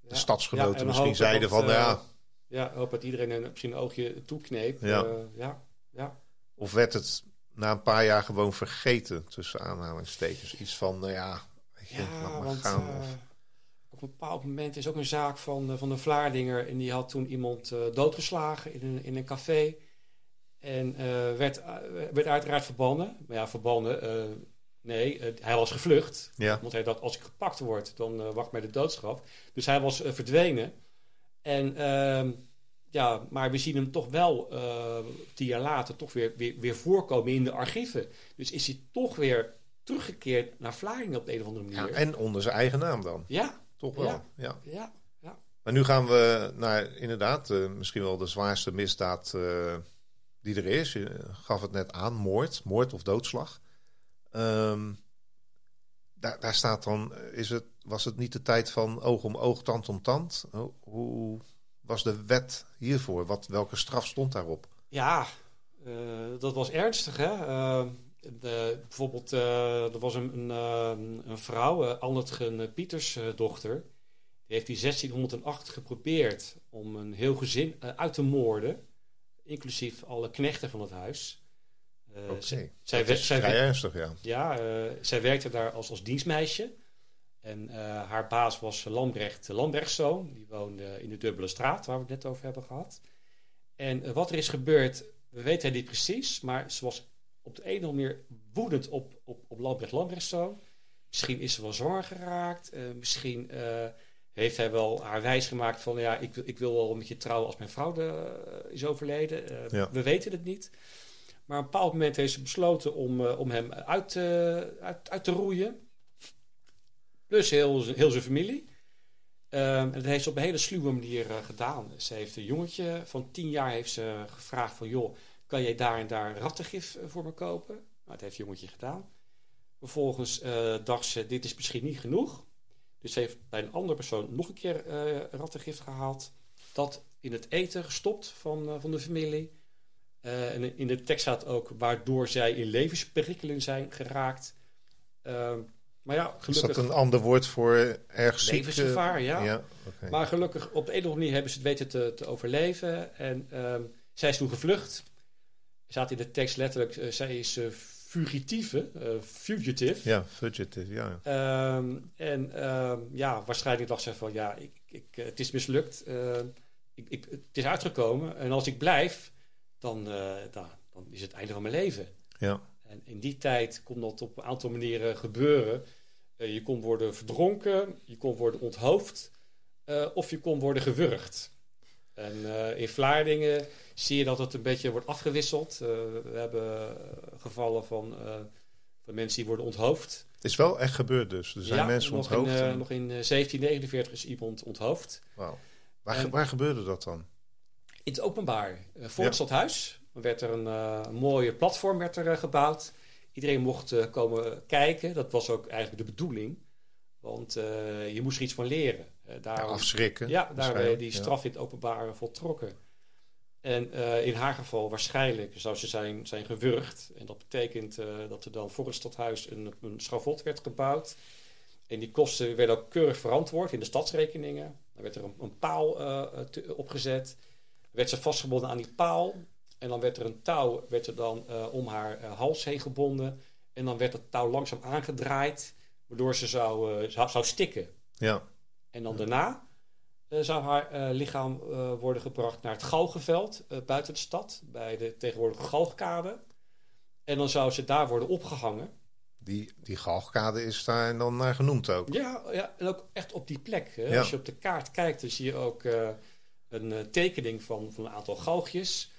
de stadsgenoten misschien zeiden van... Uh, ja, ja, hoop dat iedereen een, misschien een oogje toekneep. Ja. ja, ja. Of werd het na een paar jaar gewoon vergeten, tussen aanhalingstekens? Iets van, nou ja, je, ja want, gaan. Of... Op een bepaald moment is ook een zaak van, van de Vlaardinger. En die had toen iemand doodgeslagen in een, in een café. En werd, werd uiteraard verbannen. Maar ja, verbannen, uh, nee, hij was gevlucht. Ja. Want hij dacht, als ik gepakt word, dan wacht mij de doodstraf. Dus hij was verdwenen. En, ehm, ja, maar we zien hem toch wel tien jaar later toch weer, weer, weer voorkomen in de archieven. Dus is hij toch weer teruggekeerd naar Vlaardingen op de een of andere manier. Ja, en onder zijn eigen naam dan. Ja. Toch wel, ja. ja. ja, ja. Maar nu gaan we naar inderdaad misschien wel de zwaarste misdaad die er is. Je gaf het net aan, moord, moord of doodslag. Um, daar, staat dan, is het, was het niet de tijd van oog om oog, tand om tand? Hoe was de wet hiervoor? Wat, welke straf stond daarop? Ja, uh, dat was ernstig. Hè? Uh, de, bijvoorbeeld, uh, er was een, een, een vrouw, Annetgen Pieters dochter. Die heeft die 1608 geprobeerd om een heel gezin uit te moorden inclusief alle knechten van het huis. Uh, okay. zij, zij, zij, ernstig, ja. Ja, uh, zij werkte daar als, als dienstmeisje. En uh, haar baas was Lambrecht Lambrechtszoon. Die woonde in de Dubbele Straat, waar we het net over hebben gehad. En wat er is gebeurd, we weten het niet precies. Maar ze was op de een of andere manier woedend op, op, op Lambrecht Lambrechtszoon. Misschien is ze wel zwanger geraakt. misschien heeft hij wel haar wijs gemaakt van ja, ik, ik wil wel met je trouwen als mijn vrouw de, uh, is overleden. We weten het niet. Maar op een bepaald moment heeft ze besloten om, uh, om hem uit, uit, uit, te roeien. Plus heel, heel zijn familie. Um, en dat heeft ze op een hele sluwe manier gedaan. Ze heeft een jongetje van tien jaar heeft ze gevraagd van joh, kan jij daar en daar rattengif voor me kopen? Nou, dat heeft het jongetje gedaan. Vervolgens dacht ze, dit is misschien niet genoeg. Dus ze heeft bij een andere persoon nog een keer rattengift gehaald. Dat in het eten gestopt van, van de familie. Uh, en in de tekst staat ook waardoor zij in levensperikelen zijn geraakt. Ehm, maar ja, gelukkig... Is dat een ander woord voor erg ziek? Levensgevaar, ja. ja okay. Maar gelukkig op de een of andere manier hebben ze het weten te, te overleven. En um, zij is toen gevlucht. Staat in de tekst letterlijk, zij is fugitieve, fugitive. Ja, fugitive, ja. Um, en um, ja, waarschijnlijk dacht ze van ja, ik, ik, eh, het is mislukt. Ik, ik, het is uitgekomen. En als ik blijf, dan, uh, dan, dan is het einde van mijn leven. Ja. En in die tijd kon dat op een aantal manieren gebeuren. je kon worden verdronken, je kon worden onthoofd of je kon worden gewurgd. En in Vlaardingen zie je dat het een beetje wordt afgewisseld. We hebben gevallen van van mensen die worden onthoofd. Het is wel echt gebeurd dus. Er zijn mensen nog onthoofd. In, nog in 1749 is iemand onthoofd. Wow. Waar, waar gebeurde dat dan? In het openbaar. Uh, voor het stadhuis werd er een, uh, mooie platform werd er, gebouwd. Iedereen mocht komen kijken. Dat was ook eigenlijk de bedoeling. Want je moest er iets van leren. daarom, afschrikken. Ja, daar werd die straf in het openbaar voltrokken. En uh, in haar geval waarschijnlijk zou ze zijn, zijn gewurgd. En dat betekent uh, dat er dan voor het stadhuis een, een schavot werd gebouwd. En die kosten werden ook keurig verantwoord in de stadsrekeningen. Dan werd er een, een paal uh, te, opgezet. Werd ze vastgebonden aan die paal. En dan werd er een touw werd er dan, om haar hals heen gebonden. En dan werd het touw langzaam aangedraaid. Waardoor ze zou, zou, zou stikken. Ja. En dan daarna zou haar lichaam worden gebracht naar het Galgenveld buiten de stad, bij de tegenwoordige Galgkade. En dan zou ze daar worden opgehangen. Die, die Galgkade is daar dan naar genoemd ook? Ja, ja en ook echt op die plek. Ja. Als je op de kaart kijkt, dan zie je ook een tekening van, van een aantal galgjes.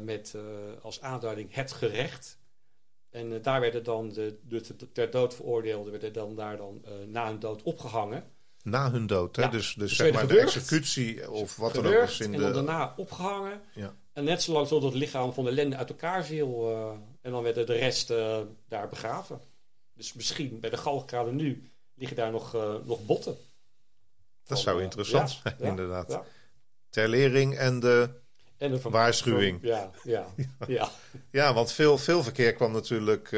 met als aanduiding het gerecht. En daar werden dan de, de ter dood veroordeelden, werden dan daar dan na hun dood opgehangen. Na hun dood, hè? Ja. Dus, dus, zeg maar de executie of wat dan ook. in en dan daarna opgehangen. Ja. En net zolang tot het lichaam van de lende uit elkaar viel. Uh, en dan werden de rest uh, daar begraven. Dus misschien bij de galgkade nu liggen daar nog, uh, nog botten. Dat van, zou interessant zijn, inderdaad. Ter lering en de, en de waarschuwing. Van, ja, ja, ja. ja, want veel, veel verkeer kwam natuurlijk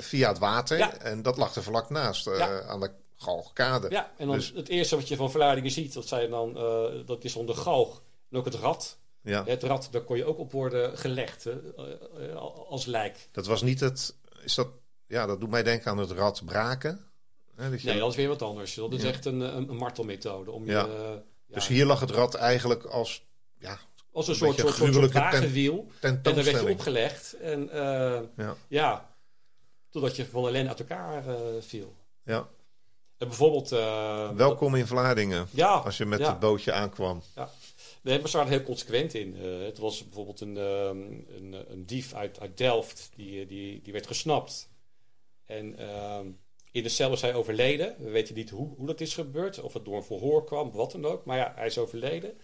via het water. En dat lag er vlak naast aan de galgkade. Ja, en dan dus... het eerste wat je van verleidingen ziet, dat, zijn dan, uh, dat is onder galg. En ook het rad. Ja. Het rad, daar kon je ook op worden gelegd hè, als lijk. Dat was niet het... Is dat, ja, dat doet mij denken aan het rad braken. Hè, dat je... Nee, dat is weer wat anders. Dat is echt een, een, martelmethode. Om je, dus hier lag het rad eigenlijk als... Ja, als een, een soort, soort, wagenwiel. En dan werd je opgelegd. En ja. ja, totdat je van alleen uit elkaar viel. Ja. En bijvoorbeeld... Uh, Welkom in Vlaardingen, ja, als je met het bootje aankwam. Ja. Nee, maar ze waren heel consequent in. Uh, het was bijvoorbeeld een, um, een, een, dief uit, uit Delft, die, die, die werd gesnapt. En uh, in de cel is hij overleden. We weten niet hoe, hoe dat is gebeurd, of het door een verhoor kwam, wat dan ook. Maar ja, hij is overleden.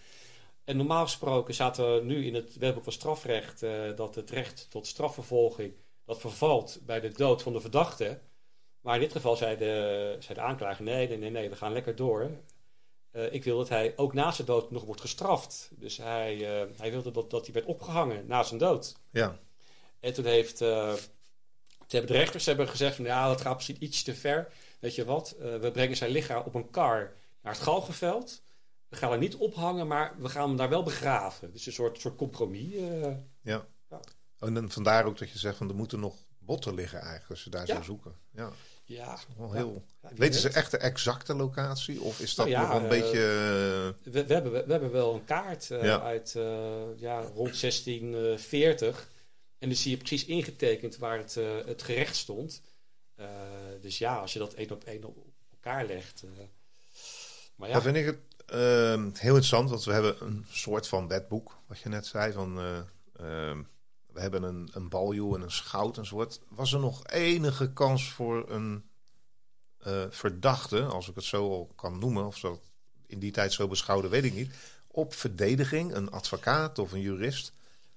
En normaal gesproken zaten we nu in het wetboek van strafrecht... Uh, dat het recht tot strafvervolging, dat vervalt bij de dood van de verdachte... Maar in dit geval zei de, zei de aanklager: nee, nee, nee, nee, we gaan lekker door. Uh, ik wil dat hij ook na zijn dood nog wordt gestraft. Dus hij, uh, hij wilde dat, dat hij werd opgehangen na zijn dood. Ja. En toen heeft. Uh, toen hebben de rechters hebben gezegd: van, ja, dat gaat misschien iets te ver. Weet je wat? we brengen zijn lichaam op een kar naar het Galgenveld. We gaan hem niet ophangen, maar we gaan hem daar wel begraven. Dus een soort, soort compromis. ja. ja. En dan vandaar ook dat je zegt: van er moeten nog botten liggen eigenlijk als je daar ja. zoeken. Ja. Ja. Wel heel... Ja, Weten ze echt de exacte locatie? Of is dat nou nog een uh, beetje... We, we, hebben, we, hebben wel een kaart uh, uit uh, ja, rond 1640. En dan zie je precies ingetekend waar het, het gerecht stond. dus ja, als je dat één op één op elkaar legt... maar ja. Dan vind ik het ehm, heel interessant, want we hebben een soort van wetboek, wat je net zei, van... Ehm, we hebben een, een baljoe en een schout. Was er nog enige kans voor een verdachte, als ik het zo al kan noemen, of zo in die tijd zo beschouwde, weet ik niet, op verdediging, een advocaat of een jurist?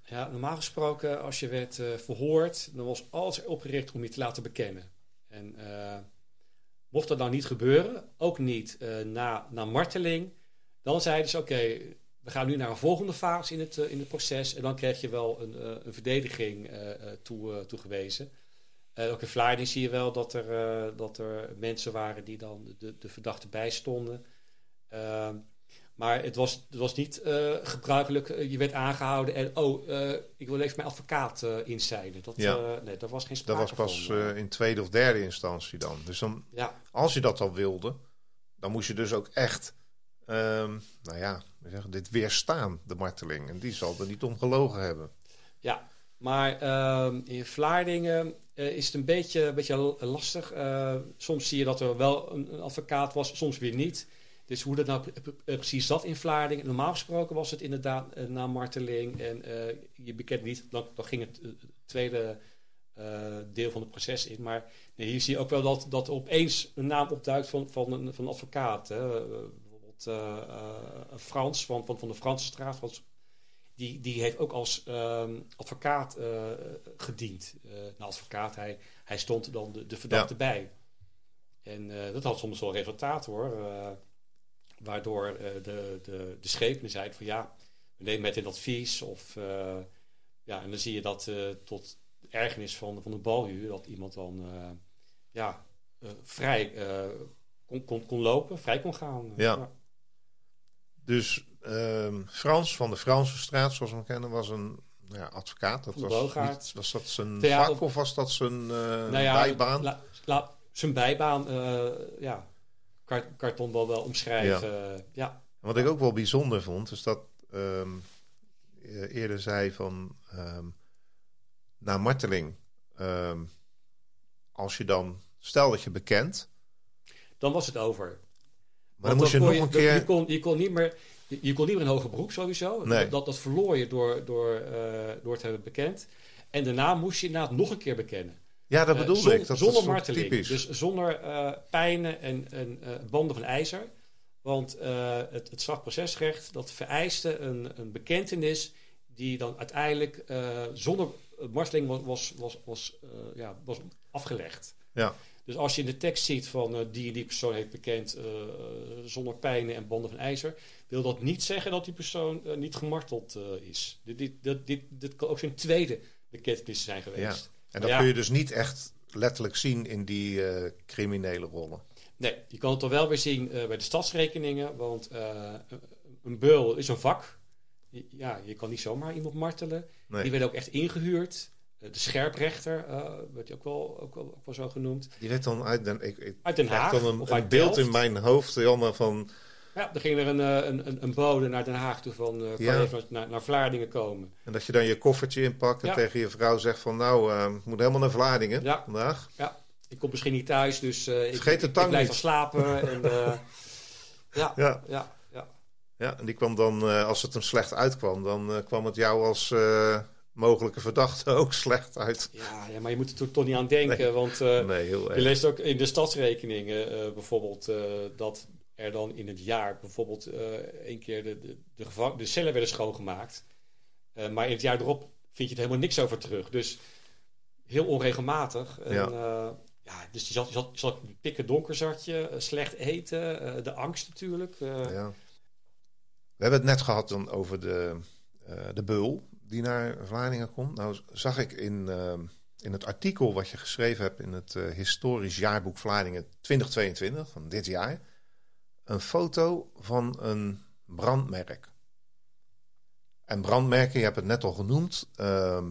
Ja, normaal gesproken, als je werd uh, verhoord, dan was alles opgericht om je te laten bekennen. En uh, mocht dat nou niet gebeuren, ook niet na, na marteling, dan zeiden ze: oké, we gaan nu naar een volgende fase in het, in het proces. En dan krijg je wel een, een verdediging toe, toegewezen. ook in Vlaarding zie je wel dat er, dat er mensen waren die dan de, de verdachte bijstonden. Ehm, maar het was, het was niet gebruikelijk. je werd aangehouden en oh, ik wil even mijn advocaat inzijden. Dat, ja. nee, dat was geen sprake Dat was pas in tweede of derde instantie dan. Dus dan, ja. als je dat al wilde, dan moest je dus ook echt Um, nou ja, dit weerstaan, de marteling. En die zal er niet om gelogen hebben. Ja, maar uh, in Vlaardingen uh, is het een beetje, een beetje lastig. Uh, soms zie je dat er wel een, een, advocaat was, soms weer niet. Dus hoe dat nou precies zat in Vlaardingen. Normaal gesproken was het inderdaad na marteling. En je bekent niet, dan, dan ging het tweede deel van het proces in. Maar nee, hier zie je ook wel dat, dat er opeens een naam opduikt van, van, een, van een advocaat. Hè. bijvoorbeeld Frans van, van, van de Franse straat. Die, die heeft ook als ehm, advocaat gediend. nou, advocaat, hij, hij stond dan de, de verdachte bij. En dat had soms wel resultaat hoor. Waardoor de, de, de schepen zeiden van ja, we nemen met een advies. Of, ja, en dan zie je dat tot ergernis van, van de balhuur, dat iemand dan ja, vrij kon, kon, kon lopen, vrij kon gaan. Ja. ja. Dus ehm, Frans van de Franse straat, zoals we hem kennen, was een ja, advocaat. Dat was, niet, was dat zijn vak of was dat zijn nou ja, bijbaan? La, la, zijn bijbaan, ja, karton wel wel omschrijven. Ja. ja. Wat ik ook wel bijzonder vond, is dat um, eerder zei van... Um, na marteling, ehm, als je dan, stel dat je bekend. Dan was het over. Maar dan moest je nog een keer. Je kon, je kon niet meer. Je kon niet meer een hoger beroep sowieso. Nee. Dat, dat verloor je door, door, uh, door het hebben bekend. En daarna moest je inderdaad nog een keer bekennen. Ja, dat bedoel uh, ik. Dat zonder marteling. Typisch. Dus zonder uh, pijnen en, en banden van ijzer. Want het, het strafprocesrecht dat vereiste een, een bekentenis die dan uiteindelijk zonder marteling was, was, was, was, ja, was afgelegd. Ja. Dus als je in de tekst ziet van uh, die die persoon heeft bekend uh, zonder pijnen en banden van ijzer, wil dat niet zeggen dat die persoon niet gemarteld is. Dit, dit, dit, dit, kan ook zijn tweede bekentenis zijn geweest. Ja. En dat kun je dus niet echt letterlijk zien in die criminele rollen. Nee, je kan het toch wel weer zien bij de stadsrekeningen, want een beul is een vak ja, je kan niet zomaar iemand martelen. Die werd ook echt ingehuurd. Eh, de scherprechter uh, werd ook wel, ook, wel, ook wel zo genoemd. Die werd dan uit Den, ik, ik uit Den Haag. dan een, een beeld in mijn hoofd, jammer van. Ja, er ging er een, eh, een, een, een bode naar Den Haag toe van uh, ja. even naar, naar Vlaardingen komen. En dat je dan je koffertje inpakt en tegen je vrouw zegt van nou, uh, moet helemaal naar Vlaardingen ja. vandaag. Ja, ik kom misschien niet thuis, dus uh, ik, ik, ik, blijf wel slapen. en, ja, ja. ja. Ja, en die kwam dan, uh, als het hem slecht uitkwam, dan uh, kwam het jou als uh, mogelijke verdachte ook slecht uit. Ja, ja maar je moet er toch niet aan denken. Nee. Want nee, je leest ook in de stadsrekeningen bijvoorbeeld dat er dan in het jaar bijvoorbeeld één keer de, de, de, de, cellen werden schoongemaakt. maar in het jaar erop vind je er helemaal niks over terug. Dus heel onregelmatig. En, ja. ja, dus je zat, je zat, je zat pikken donker zat je, slecht eten, de angst natuurlijk. ja. We hebben het net gehad dan over de, uh, de beul die naar Vlaardingen komt. Nou zag ik in, uh, in het artikel wat je geschreven hebt in het uh, historisch jaarboek Vlaardingen 2022 van dit jaar een foto van een brandmerk. En brandmerken, je hebt het net al genoemd, ehm,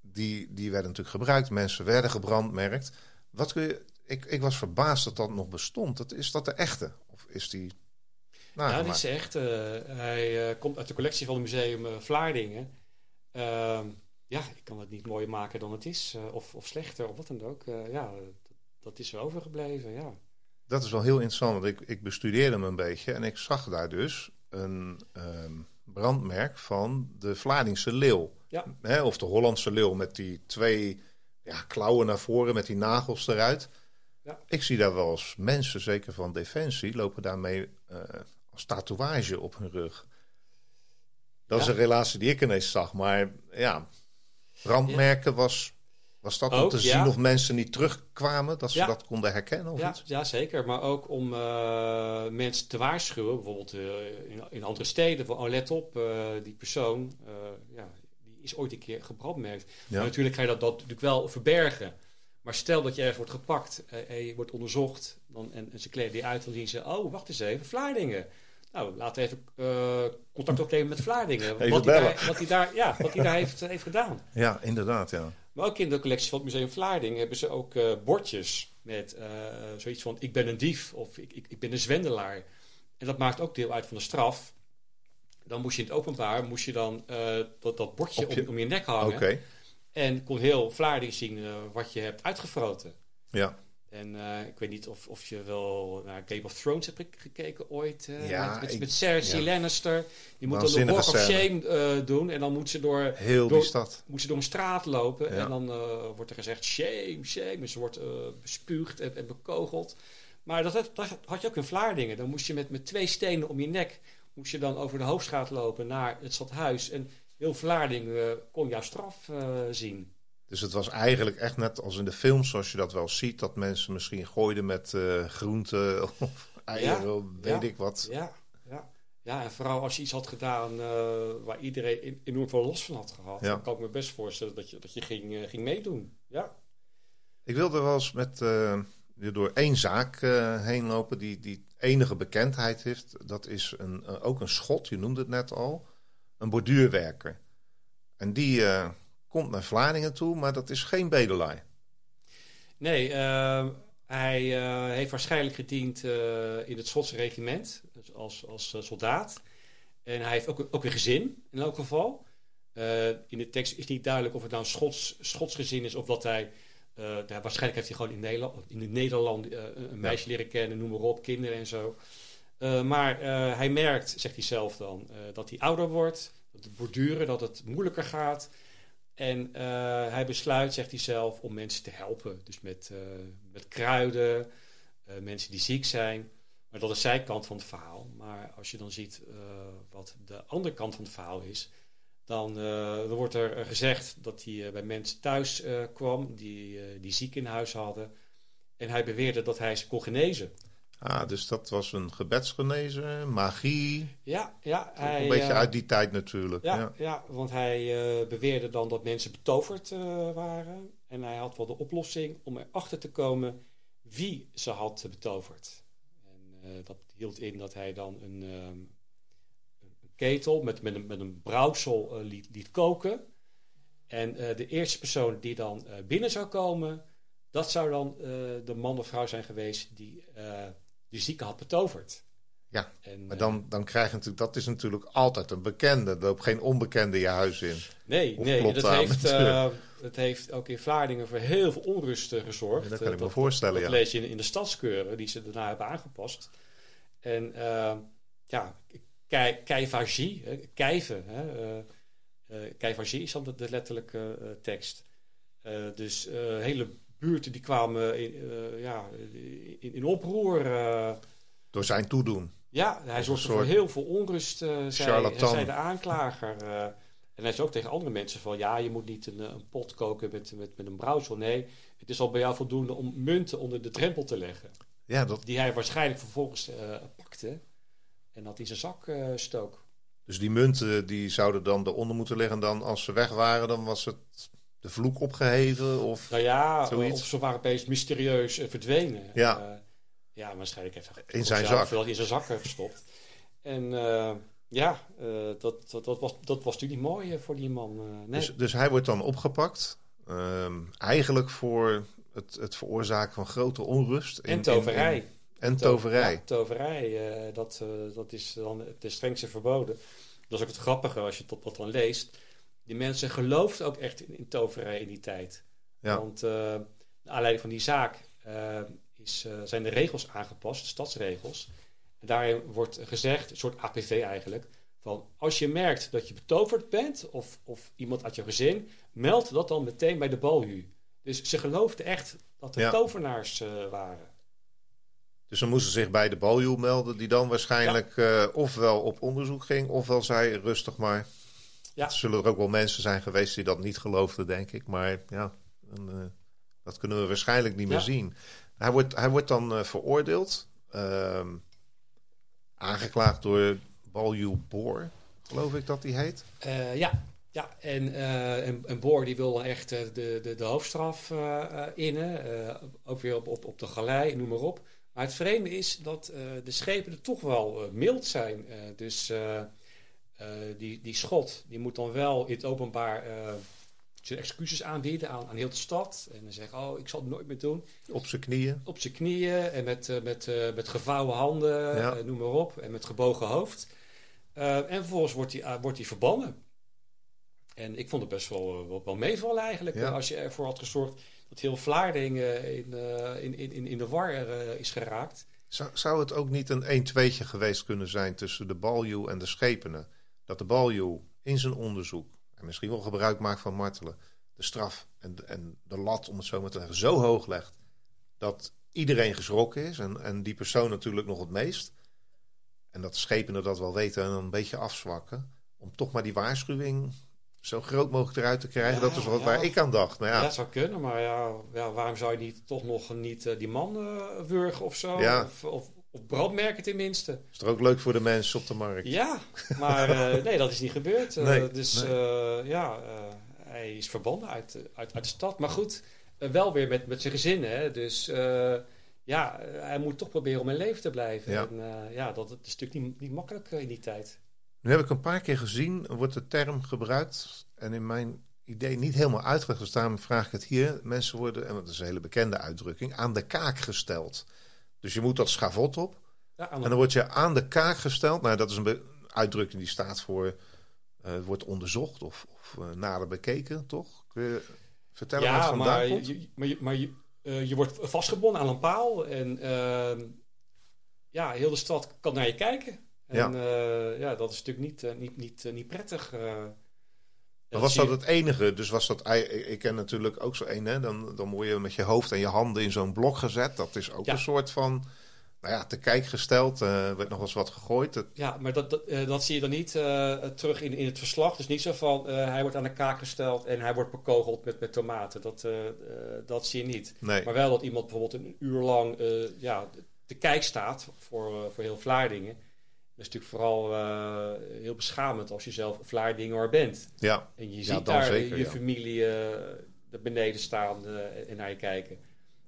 die, die werden natuurlijk gebruikt. Mensen werden gebrandmerkt. Wat kun je, ik, ik was verbaasd dat dat nog bestond. Dat, is dat de echte? Of is die nou, ja, dit is echt. Hij uh, komt uit de collectie van het museum uh, Vlaardingen. Ehm, ja, ik kan het niet mooier maken dan het is. of, of slechter, of wat dan ook. ja, dat, dat, is er overgebleven, ja. Dat is wel heel interessant, want ik, ik bestudeerde hem een beetje. En ik zag daar dus een um, brandmerk van de Vlaardingse leeuw. Ja. Hè, of de Hollandse leeuw met die twee ja, klauwen naar voren met die nagels eruit. Ja. Ik zie daar wel eens mensen, zeker van Defensie, lopen daarmee als tatoeage op hun rug. Dat is een relatie die ik ineens zag. Maar ja, brandmerken was, was dat om te zien of mensen niet terugkwamen, dat ze dat konden herkennen? Of ja, iets? ja, zeker. Maar ook om uh, mensen te waarschuwen, bijvoorbeeld uh, in, in, andere steden, van oh let op, uh, die persoon, ja, die is ooit een keer gebrandmerkt. Natuurlijk ga je dat, dat natuurlijk wel verbergen. Maar stel dat je ergens wordt gepakt en je wordt onderzocht dan, en, en ze kleden die uit, dan zien ze, oh wacht eens even, Vlaardingen. Nou, laten we even uh, contact opnemen met Vlaardingen. wat, hij daar, wat, hij daar, ja, wat hij daar heeft, heeft gedaan. Ja, inderdaad, ja. Maar ook in de collectie van het Museum Vlaardingen hebben ze ook uh, bordjes met uh, zoiets van: ik ben een dief of ik, ik, ik, ben een zwendelaar. En dat maakt ook deel uit van de straf. Dan moest je in het openbaar moest je dan dat, dat bordje om, om, je nek hangen. Okay. En kon heel Vlaardingen zien wat je hebt uitgefroten. Ja. En uh, ik weet niet of, of je wel naar Game of Thrones hebt gekeken ooit. Uh, ja, met, met, ik, met Cersei ja. Lannister. Die moet dan de Walk of Shame uh, doen. En dan moet ze door, Heel door, die stad. moet ze door een straat lopen. Ja. En dan wordt er gezegd shame, shame. En ze wordt bespuugd en, en, bekogeld. Maar dat, dat, had je ook in Vlaardingen. Dan moest je met, met twee stenen om je nek... moest je dan over de hoofdstraat lopen naar het stadhuis. En heel Vlaardingen kon jouw straf zien. Dus het was eigenlijk echt net als in de films, zoals je dat wel ziet, dat mensen misschien gooiden met uh, groenten of eieren, ja, weet ja, ik wat. Ja, ja. ja, en vooral als je iets had gedaan uh, waar iedereen enorm veel los van had gehad, dan kan ik me best voorstellen dat je, dat je ging, uh, ging meedoen. Ja. Ik wilde wel eens met door één zaak heen lopen die, die enige bekendheid heeft. Dat is een, ook een schot, je noemde het net al, een borduurwerker. En die komt naar Vlaardingen toe, maar dat is geen bedelaar. Nee, uh, hij uh, heeft waarschijnlijk gediend uh, in het Schotse regiment dus als, als soldaat. En hij heeft ook, ook een gezin in elk geval. in de tekst is niet duidelijk of het nou een Schots, Schots gezin is of dat hij. nou, waarschijnlijk heeft hij gewoon in Nederland, in Nederland een meisje leren kennen, noem maar op, kinderen en zo. maar hij merkt, zegt hij zelf dan, dat hij ouder wordt, dat het borduren, dat het moeilijker gaat. En uh, hij besluit, zegt hij zelf, om mensen te helpen. Dus met, uh, met kruiden, uh, mensen die ziek zijn. Maar dat is zijn kant van het verhaal. Maar als je dan ziet wat de andere kant van het verhaal is, dan, dan wordt er gezegd dat hij bij mensen thuis kwam die, die ziek in huis hadden. En hij beweerde dat hij ze kon genezen. Ah, dus dat was een gebedsgenezer, magie. Ja, ja. Hij, een beetje uit die tijd natuurlijk. Ja, ja. ja want hij uh, beweerde dan dat mensen betoverd uh, waren. En hij had wel de oplossing om erachter te komen wie ze had betoverd. En uh, dat hield in dat hij dan een, um, een ketel met, met, een, met een brouwsel liet, liet, koken. En de eerste persoon die dan binnen zou komen, dat zou dan de man of vrouw zijn geweest die de zieke had betoverd. Ja, en, maar dan, dan krijg je natuurlijk, dat is natuurlijk altijd een bekende. Er loopt geen onbekende je huis in. Nee, Of nee, dat heeft, uh, dat heeft ook in Vlaardingen voor heel veel onrust uh, gezorgd. Ja, dat kan ik me voorstellen, dat ja. lees je in, in de stadskeuren die ze daarna hebben aangepast. En uh, ja, hè, kijven. Hè, uh, is dan de, de letterlijke tekst. Dus hele buurten die kwamen in, uh, ja, in, in oproer. Uh, Door zijn toedoen. ja, hij zorgde voor heel veel onrust, uh, zei, de aanklager. en hij zei ook tegen andere mensen van... ja, je moet niet een, een pot koken met, met, met een brouwsel. Nee, het is al bij jou voldoende om munten onder de drempel te leggen. Ja, dat, Die hij waarschijnlijk vervolgens pakte en dat in zijn zak stook. dus die munten die zouden dan eronder moeten liggen. En dan als ze weg waren, dan was het de vloek opgeheven. Of, Nou ja, Zoiets. of ze waren opeens mysterieus uh, verdwenen. Ja. Uh, ja, waarschijnlijk heeft hij In zijn zak. veel in zijn zak gestopt. En uh, ja, uh, dat, dat, dat, was, dat was natuurlijk niet mooi voor die man. Nee. dus, dus hij wordt dan opgepakt. ehm, eigenlijk voor het, het veroorzaken van grote onrust. in- en toverij. in- in- en toverij. Ja, toverij, dat, dat is dan het strengste verboden. Dat is ook het grappige als je dat, dat dan leest. Die mensen geloofden ook echt in, in toverij in die tijd. Ja. Want uh, naar aanleiding van die zaak uh, is, uh, zijn de regels aangepast, de stadsregels. En daarin wordt gezegd, een soort APV eigenlijk, van als je merkt dat je betoverd bent of, of iemand uit je gezin, meld dat dan meteen bij de balhu. Dus ze geloofden echt dat er Ja. tovenaars waren. Dus ze moesten zich bij de baljoe melden, die dan waarschijnlijk eh, ofwel op onderzoek ging, ofwel zei rustig maar. Ja. Er zullen er ook wel mensen zijn geweest die dat niet geloofden, denk ik. Maar ja, eh, dat kunnen we waarschijnlijk niet meer zien. Hij wordt, hij wordt dan eh, veroordeeld, ehm, aangeklaagd door Baljoe Boor, geloof ik dat hij heet. Uh, ja. Ja, en, uh, en, en Boor die wil echt uh, de, de, de hoofdstraf uh, innen. ook weer op, op, op de galei, noem maar op. Maar het vreemde is dat de schepen er toch wel mild zijn. dus die, die schot die moet dan wel in het openbaar zijn excuses aanbieden aan, aan heel de stad. En dan zeggen, oh, ik zal het nooit meer doen. Op zijn knieën. Op zijn knieën en met, met, met gevouwen handen, Ja. noem maar op. En met gebogen hoofd. en vervolgens wordt hij wordt hij verbannen. En ik vond het best wel, wel, wel meevallen eigenlijk. als je ervoor had gezorgd dat heel Vlaardingen in, in, in, in de war is geraakt. Zou, zou het ook niet een 1-2'tje geweest kunnen zijn tussen de baljuw en de schepenen? Dat de baljuw in zijn onderzoek, en misschien wel gebruik maakt van martelen, de straf en de, en de lat, om het zo maar te zeggen, zo hoog legt dat iedereen geschrokken is. En, en die persoon natuurlijk nog het meest. En dat de schepenen dat wel weten en een beetje afzwakken. Om toch maar die waarschuwing zo groot mogelijk eruit te krijgen. dat is wat waar ik aan dacht. Nou ja. Dat zou kunnen, maar ja, ja, waarom zou je niet, toch nog niet uh, die man uh, wurgen of zo? Of, of, of brandmerken tenminste. Is er ook leuk voor de mensen op de markt? Ja, maar uh, nee, dat is niet gebeurd. Nee, dus nee. ja, hij is verbonden uit, uit, uit de stad. Maar goed, wel weer met, met zijn gezin. Hè? Dus ja, hij moet toch proberen om in leven te blijven. Ja, en, ja dat, dat, is natuurlijk niet, niet makkelijk in die tijd. Nu heb ik een paar keer gezien, wordt de term gebruikt en in mijn idee niet helemaal uitgelegd. Dus daarom vraag ik het hier. Mensen worden, en dat is een hele bekende uitdrukking, aan de kaak gesteld. Dus je moet dat schavot op. Ja, en dan word je aan de kaak gesteld. Nou, dat is een uitdrukking die staat voor uh, wordt onderzocht of, of uh, nader bekeken, toch? Kun je vertellen ja, wat vandaan maar komt? Je, maar je, maar je, uh, je wordt vastgebonden aan een paal en ehm, ja, heel de stad kan naar je kijken. En ja, ja dat is natuurlijk niet, niet, niet, niet prettig. Maar was dat het enige? Dus was dat, ik ken natuurlijk ook zo een, hè? Dan, dan word je met je hoofd en je handen in zo'n blok gezet. Dat is ook ja. een soort van, nou ja, te kijk gesteld. Er werd nog wel eens wat gegooid. Dat... Ja, maar dat, dat, dat, zie je dan niet terug in, in het verslag. Dus niet zo van, hij wordt aan de kaak gesteld en hij wordt bekogeld met, met tomaten. Dat, dat zie je niet. Nee. Maar wel dat iemand bijvoorbeeld een uur lang ja, te kijk staat voor, voor heel Vlaardingen is natuurlijk vooral uh, heel beschamend als je zelf Vlaardingenaar bent. Ja. En je ziet daar zeker, je ja. familie uh, beneden staan uh, en naar je kijken.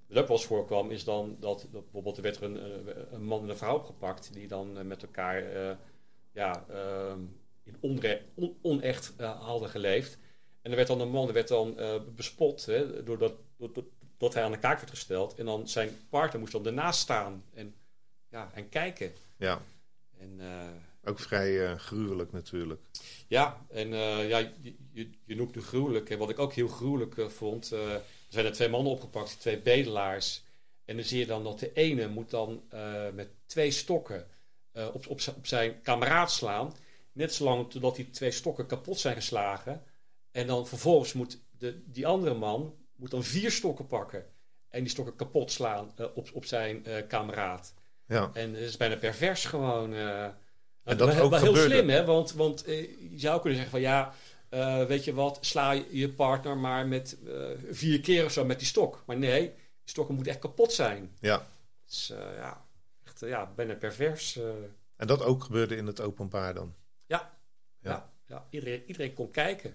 Wat ook wel eens voorkwam is dan dat, dat bijvoorbeeld er werd er een, een, man en een vrouw opgepakt die dan met elkaar ja, in onre on onecht hadden geleefd. En er werd dan een man er werd dan bespot hè, doordat, doordat, doordat hij aan de kaak werd gesteld. En dan zijn partner moest dan ernaast staan en, ja, en kijken. Ja. En, uh, ook vrij uh, gruwelijk natuurlijk. Ja, en uh, ja, je, je, je, noemt nu gruwelijk. En wat ik ook heel gruwelijk vond, er zijn er twee mannen opgepakt, twee bedelaars. En dan zie je dan dat de ene moet dan met twee stokken op, op, op, zijn kameraad slaan. Net zolang totdat die twee stokken kapot zijn geslagen. En dan vervolgens moet de, die andere man moet dan vier stokken pakken. En die stokken kapot slaan op, op zijn kameraad. Ja. En het is bijna pervers gewoon. Uh, en dat wel, ook wel heel slim, hè? Want, want uh, je zou kunnen zeggen van ja, uh, weet je wat, sla je partner maar met vier keer of zo met die stok. Maar nee, die stokken moeten echt kapot zijn. Ja. Dus ja, echt ja, bijna pervers. En dat ook gebeurde in het openbaar dan? Ja, ja. ja, ja. Iedereen, iedereen kon kijken.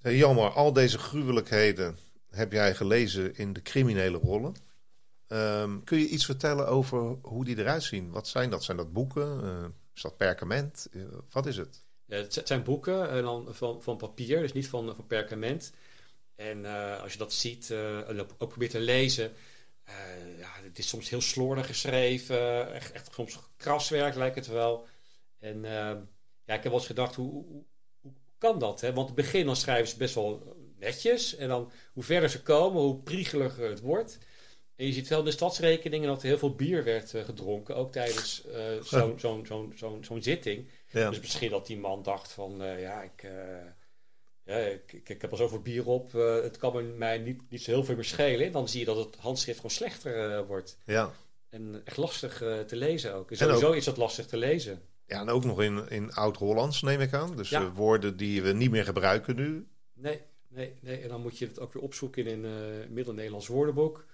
Hey, jammer, al deze gruwelijkheden heb jij gelezen in de criminele rollen. Um, kun je iets vertellen over hoe die eruit zien? Wat zijn dat? Zijn dat boeken? Uh, is dat perkament? Uh, wat is het? Ja, het zijn boeken en dan van, van papier, dus niet van, van perkament. En als je dat ziet en ook probeert te lezen, ja, het is soms heel slordig geschreven, echt, echt soms kraswerk lijkt het wel. En ehm, ja, ik heb wel eens gedacht, hoe, hoe, hoe kan dat? Hè? Want in het begin schrijven ze best wel netjes en dan hoe verder ze komen, hoe priegeliger het wordt. En je ziet wel in de stadsrekeningen dat er heel veel bier werd uh, gedronken, ook tijdens uh, zo'n zo zo zo zitting. Ja. Dus misschien dat die man dacht van, uh, ja, ik, ja ik, ik, ik, heb al zoveel bier op, het kan me mij niet, niet zo heel veel meer schelen. En dan zie je dat het handschrift gewoon slechter wordt. Ja. En echt lastig te lezen ook. En sowieso ook, is dat lastig te lezen. Ja, en ook nog in, in Oud-Hollands neem ik aan. Dus ja. woorden die we niet meer gebruiken nu. Nee, nee, nee. En dan moet je het ook weer opzoeken in een Middel-Nederlands woordenboek.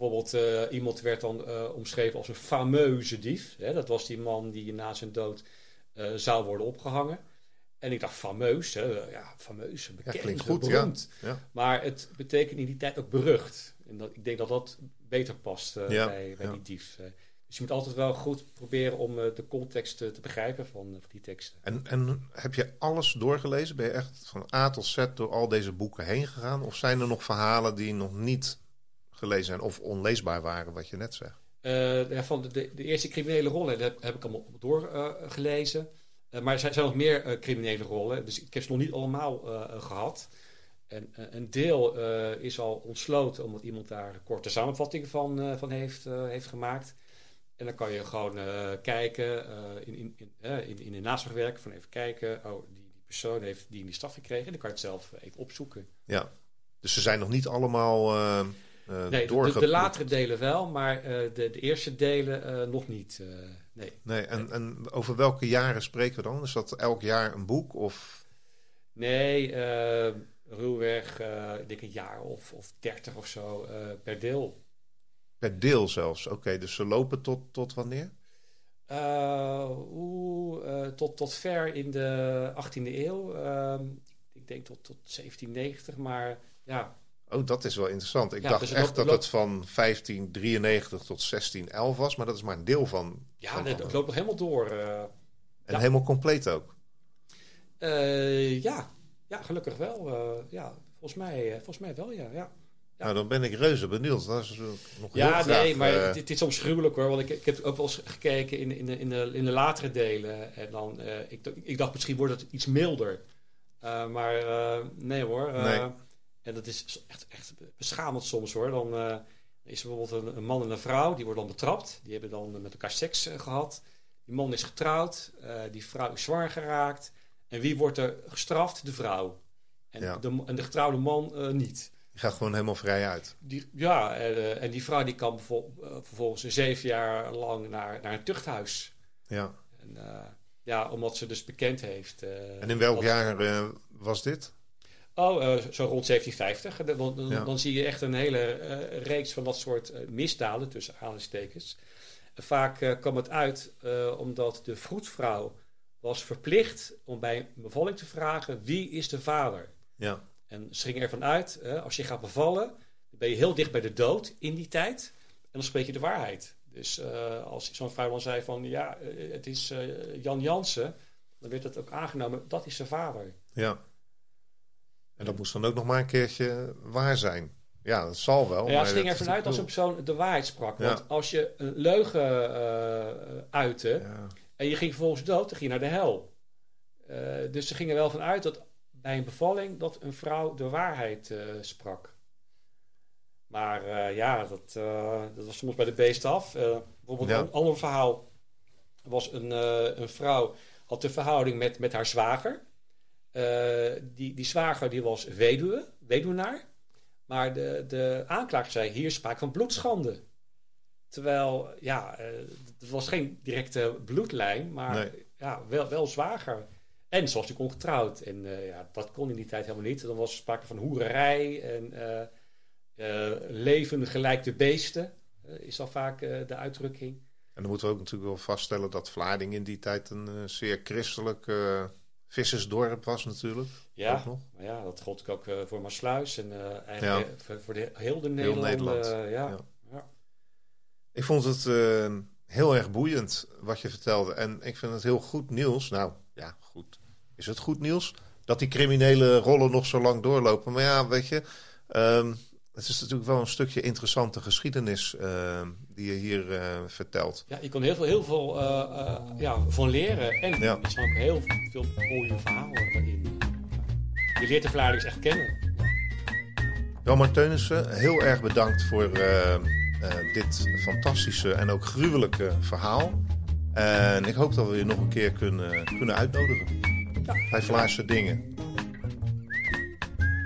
Bijvoorbeeld, uh, iemand werd dan uh, omschreven als een fameuze dief. Hè? Dat was die man die na zijn dood uh, zou worden opgehangen. En ik dacht, fameus, hè? ja, fameus, bekend, ja, klinkt goed, beroemd. Ja. Ja. Maar het betekent in die tijd ook berucht. En dat, ik denk dat dat beter past bij, bij die dief. Dus je moet altijd wel goed proberen om de context te begrijpen van, van, die teksten. En, en heb je alles doorgelezen? Ben je echt van A tot Z door al deze boeken heen gegaan? Of zijn er nog verhalen die nog niet gelezen zijn of onleesbaar waren, wat je net zegt? Uh, ja, van de, de, eerste criminele rollen heb, heb ik allemaal doorgelezen. maar er zijn, zijn nog meer criminele rollen. Dus ik heb ze nog niet allemaal gehad. En een deel is al ontsloten omdat iemand daar een korte samenvatting van, van heeft, heeft gemaakt. En dan kan je gewoon kijken in, in, in, in, in de nazorgwerk van even kijken. Oh, die, die persoon heeft die in die staf gekregen. En dan kan je het zelf even opzoeken. Ja, dus ze zijn nog niet allemaal uh, nee, de, de, latere delen wel, maar uh, de, de, eerste delen uh, nog niet. nee. nee en, en over welke jaren spreken we dan? Is dat elk jaar een boek? Of? Nee, ruwweg, ik denk een jaar of, of dertig of zo per deel. Per deel zelfs, oké. dus ze lopen tot, tot wanneer? Oeh, tot, tot ver in de 18e eeuw. Ehm, ik denk tot, tot 1790, maar ja, Oh, dat is wel interessant. Ik dacht dus echt dat het van 1593 tot 1611 was, maar dat is maar een deel van. Ja, het loopt nog helemaal door. Uh, en helemaal compleet ook. Uh, ja. ja, gelukkig wel. Uh, ja, volgens mij, volgens mij wel, ja. ja. Nou, dan ben ik reuze benieuwd. Dat is nog ja, heel nee, maar het, het, is soms gruwelijk hoor. Want ik, ik heb ook wel eens gekeken in, in, de, in, de, in de latere delen. En dan, ik, ik dacht misschien wordt het iets milder. maar nee hoor. Nee. En dat is echt, echt beschamend soms hoor. Dan uh, is er bijvoorbeeld een, een, man en een vrouw, die worden dan betrapt. Die hebben dan met elkaar seks uh, gehad. Die man is getrouwd, uh, die vrouw is zwaar geraakt. En wie wordt er gestraft? De vrouw. En, ja. de, en de getrouwde man niet. Die gaat gewoon helemaal vrij uit. Die, ja, en, en die vrouw die kan vervolgens zeven jaar lang naar, naar een tuchthuis. Ja. En, ja, omdat ze dus bekend heeft. en in welk jaar was dit? Oh, uh, zo rond 1750. Dan, dan, dan, zie je echt een hele uh, reeks van dat soort uh, misdaden tussen aanhalingstekens. Vaak kwam het uit omdat de vroedvrouw was verplicht om bij een bevalling te vragen wie is de vader. Ja. En ze gingen ervan uit, als je gaat bevallen, dan ben je heel dicht bij de dood in die tijd. En dan spreek je de waarheid. Dus als zo'n vrouw dan zei van ja, het is Jan Jansen, dan werd het ook aangenomen, dat is zijn vader. Ja. En dat moest dan ook nog maar een keertje waar zijn. Ja, dat zal wel. Ja, ze ging ervan uit als een persoon de waarheid sprak. Want als je een leugen uh, uitte en je ging vervolgens dood, dan ging je naar de hel. Uh, dus ze gingen wel vanuit dat bij een bevalling dat een vrouw de waarheid uh, sprak. Maar ja, dat, dat was soms bij de beest af. bijvoorbeeld een ander verhaal was een, een vrouw had de verhouding met, met haar zwager. Uh, die, die zwager die was weduwe, weduwnaar. Maar de, de aanklager zei, hier sprake van bloedschande. Terwijl, ja, uh, het was geen directe bloedlijn, maar ja, wel, wel zwager. En ze was natuurlijk ongetrouwd. En uh, ja, dat kon in die tijd helemaal niet. Dan was er sprake van hoererij en leven gelijk de beesten, is al vaak de uitdrukking. En dan moeten we ook natuurlijk wel vaststellen dat Vlaarding in die tijd een zeer christelijk vissersdorp was natuurlijk. Ja, nog. ja dat gold ook uh, voor Maasluis en uh, eigenlijk voor, voor, de, heel de Nederland. Heel Nederland. Uh, ja. ja. Ik vond het heel erg boeiend wat je vertelde. En ik vind het heel goed nieuws. Nou, ja, goed. Is het goed nieuws? Dat die criminele rollen nog zo lang doorlopen. Maar ja, weet je... Um, het is natuurlijk wel een stukje interessante geschiedenis uh, die je hier uh, vertelt. Ja, je kan heel veel, heel veel uh, ja, van leren. En ja. er staan ook heel veel mooie verhalen in. Je leert de Vlaardings echt kennen. Jan Marteunissen, heel erg bedankt voor dit fantastische en ook gruwelijke verhaal. En ik hoop dat we je nog een keer kunnen, kunnen uitnodigen. Ja. Bij Vlaarse Dingen.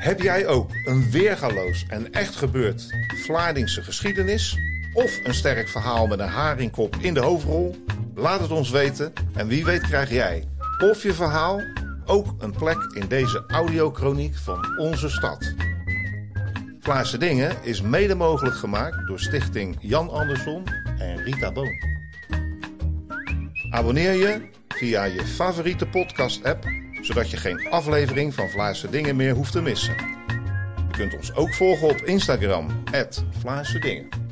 Heb jij ook een weergaloos en echt gebeurd Vlaardingse geschiedenis? Of een sterk verhaal met een haringkop in de hoofdrol? Laat het ons weten en wie weet krijg jij of je verhaal ook een plek in deze audiochroniek van onze stad. Vlaarse Dingen is mede mogelijk gemaakt door stichting Jan Andersson en Rita Boon. Abonneer je via je favoriete podcast-app zodat je geen aflevering van Vlaarse Dingen meer hoeft te missen. Je kunt ons ook volgen op Instagram, Vlaarse Dingen.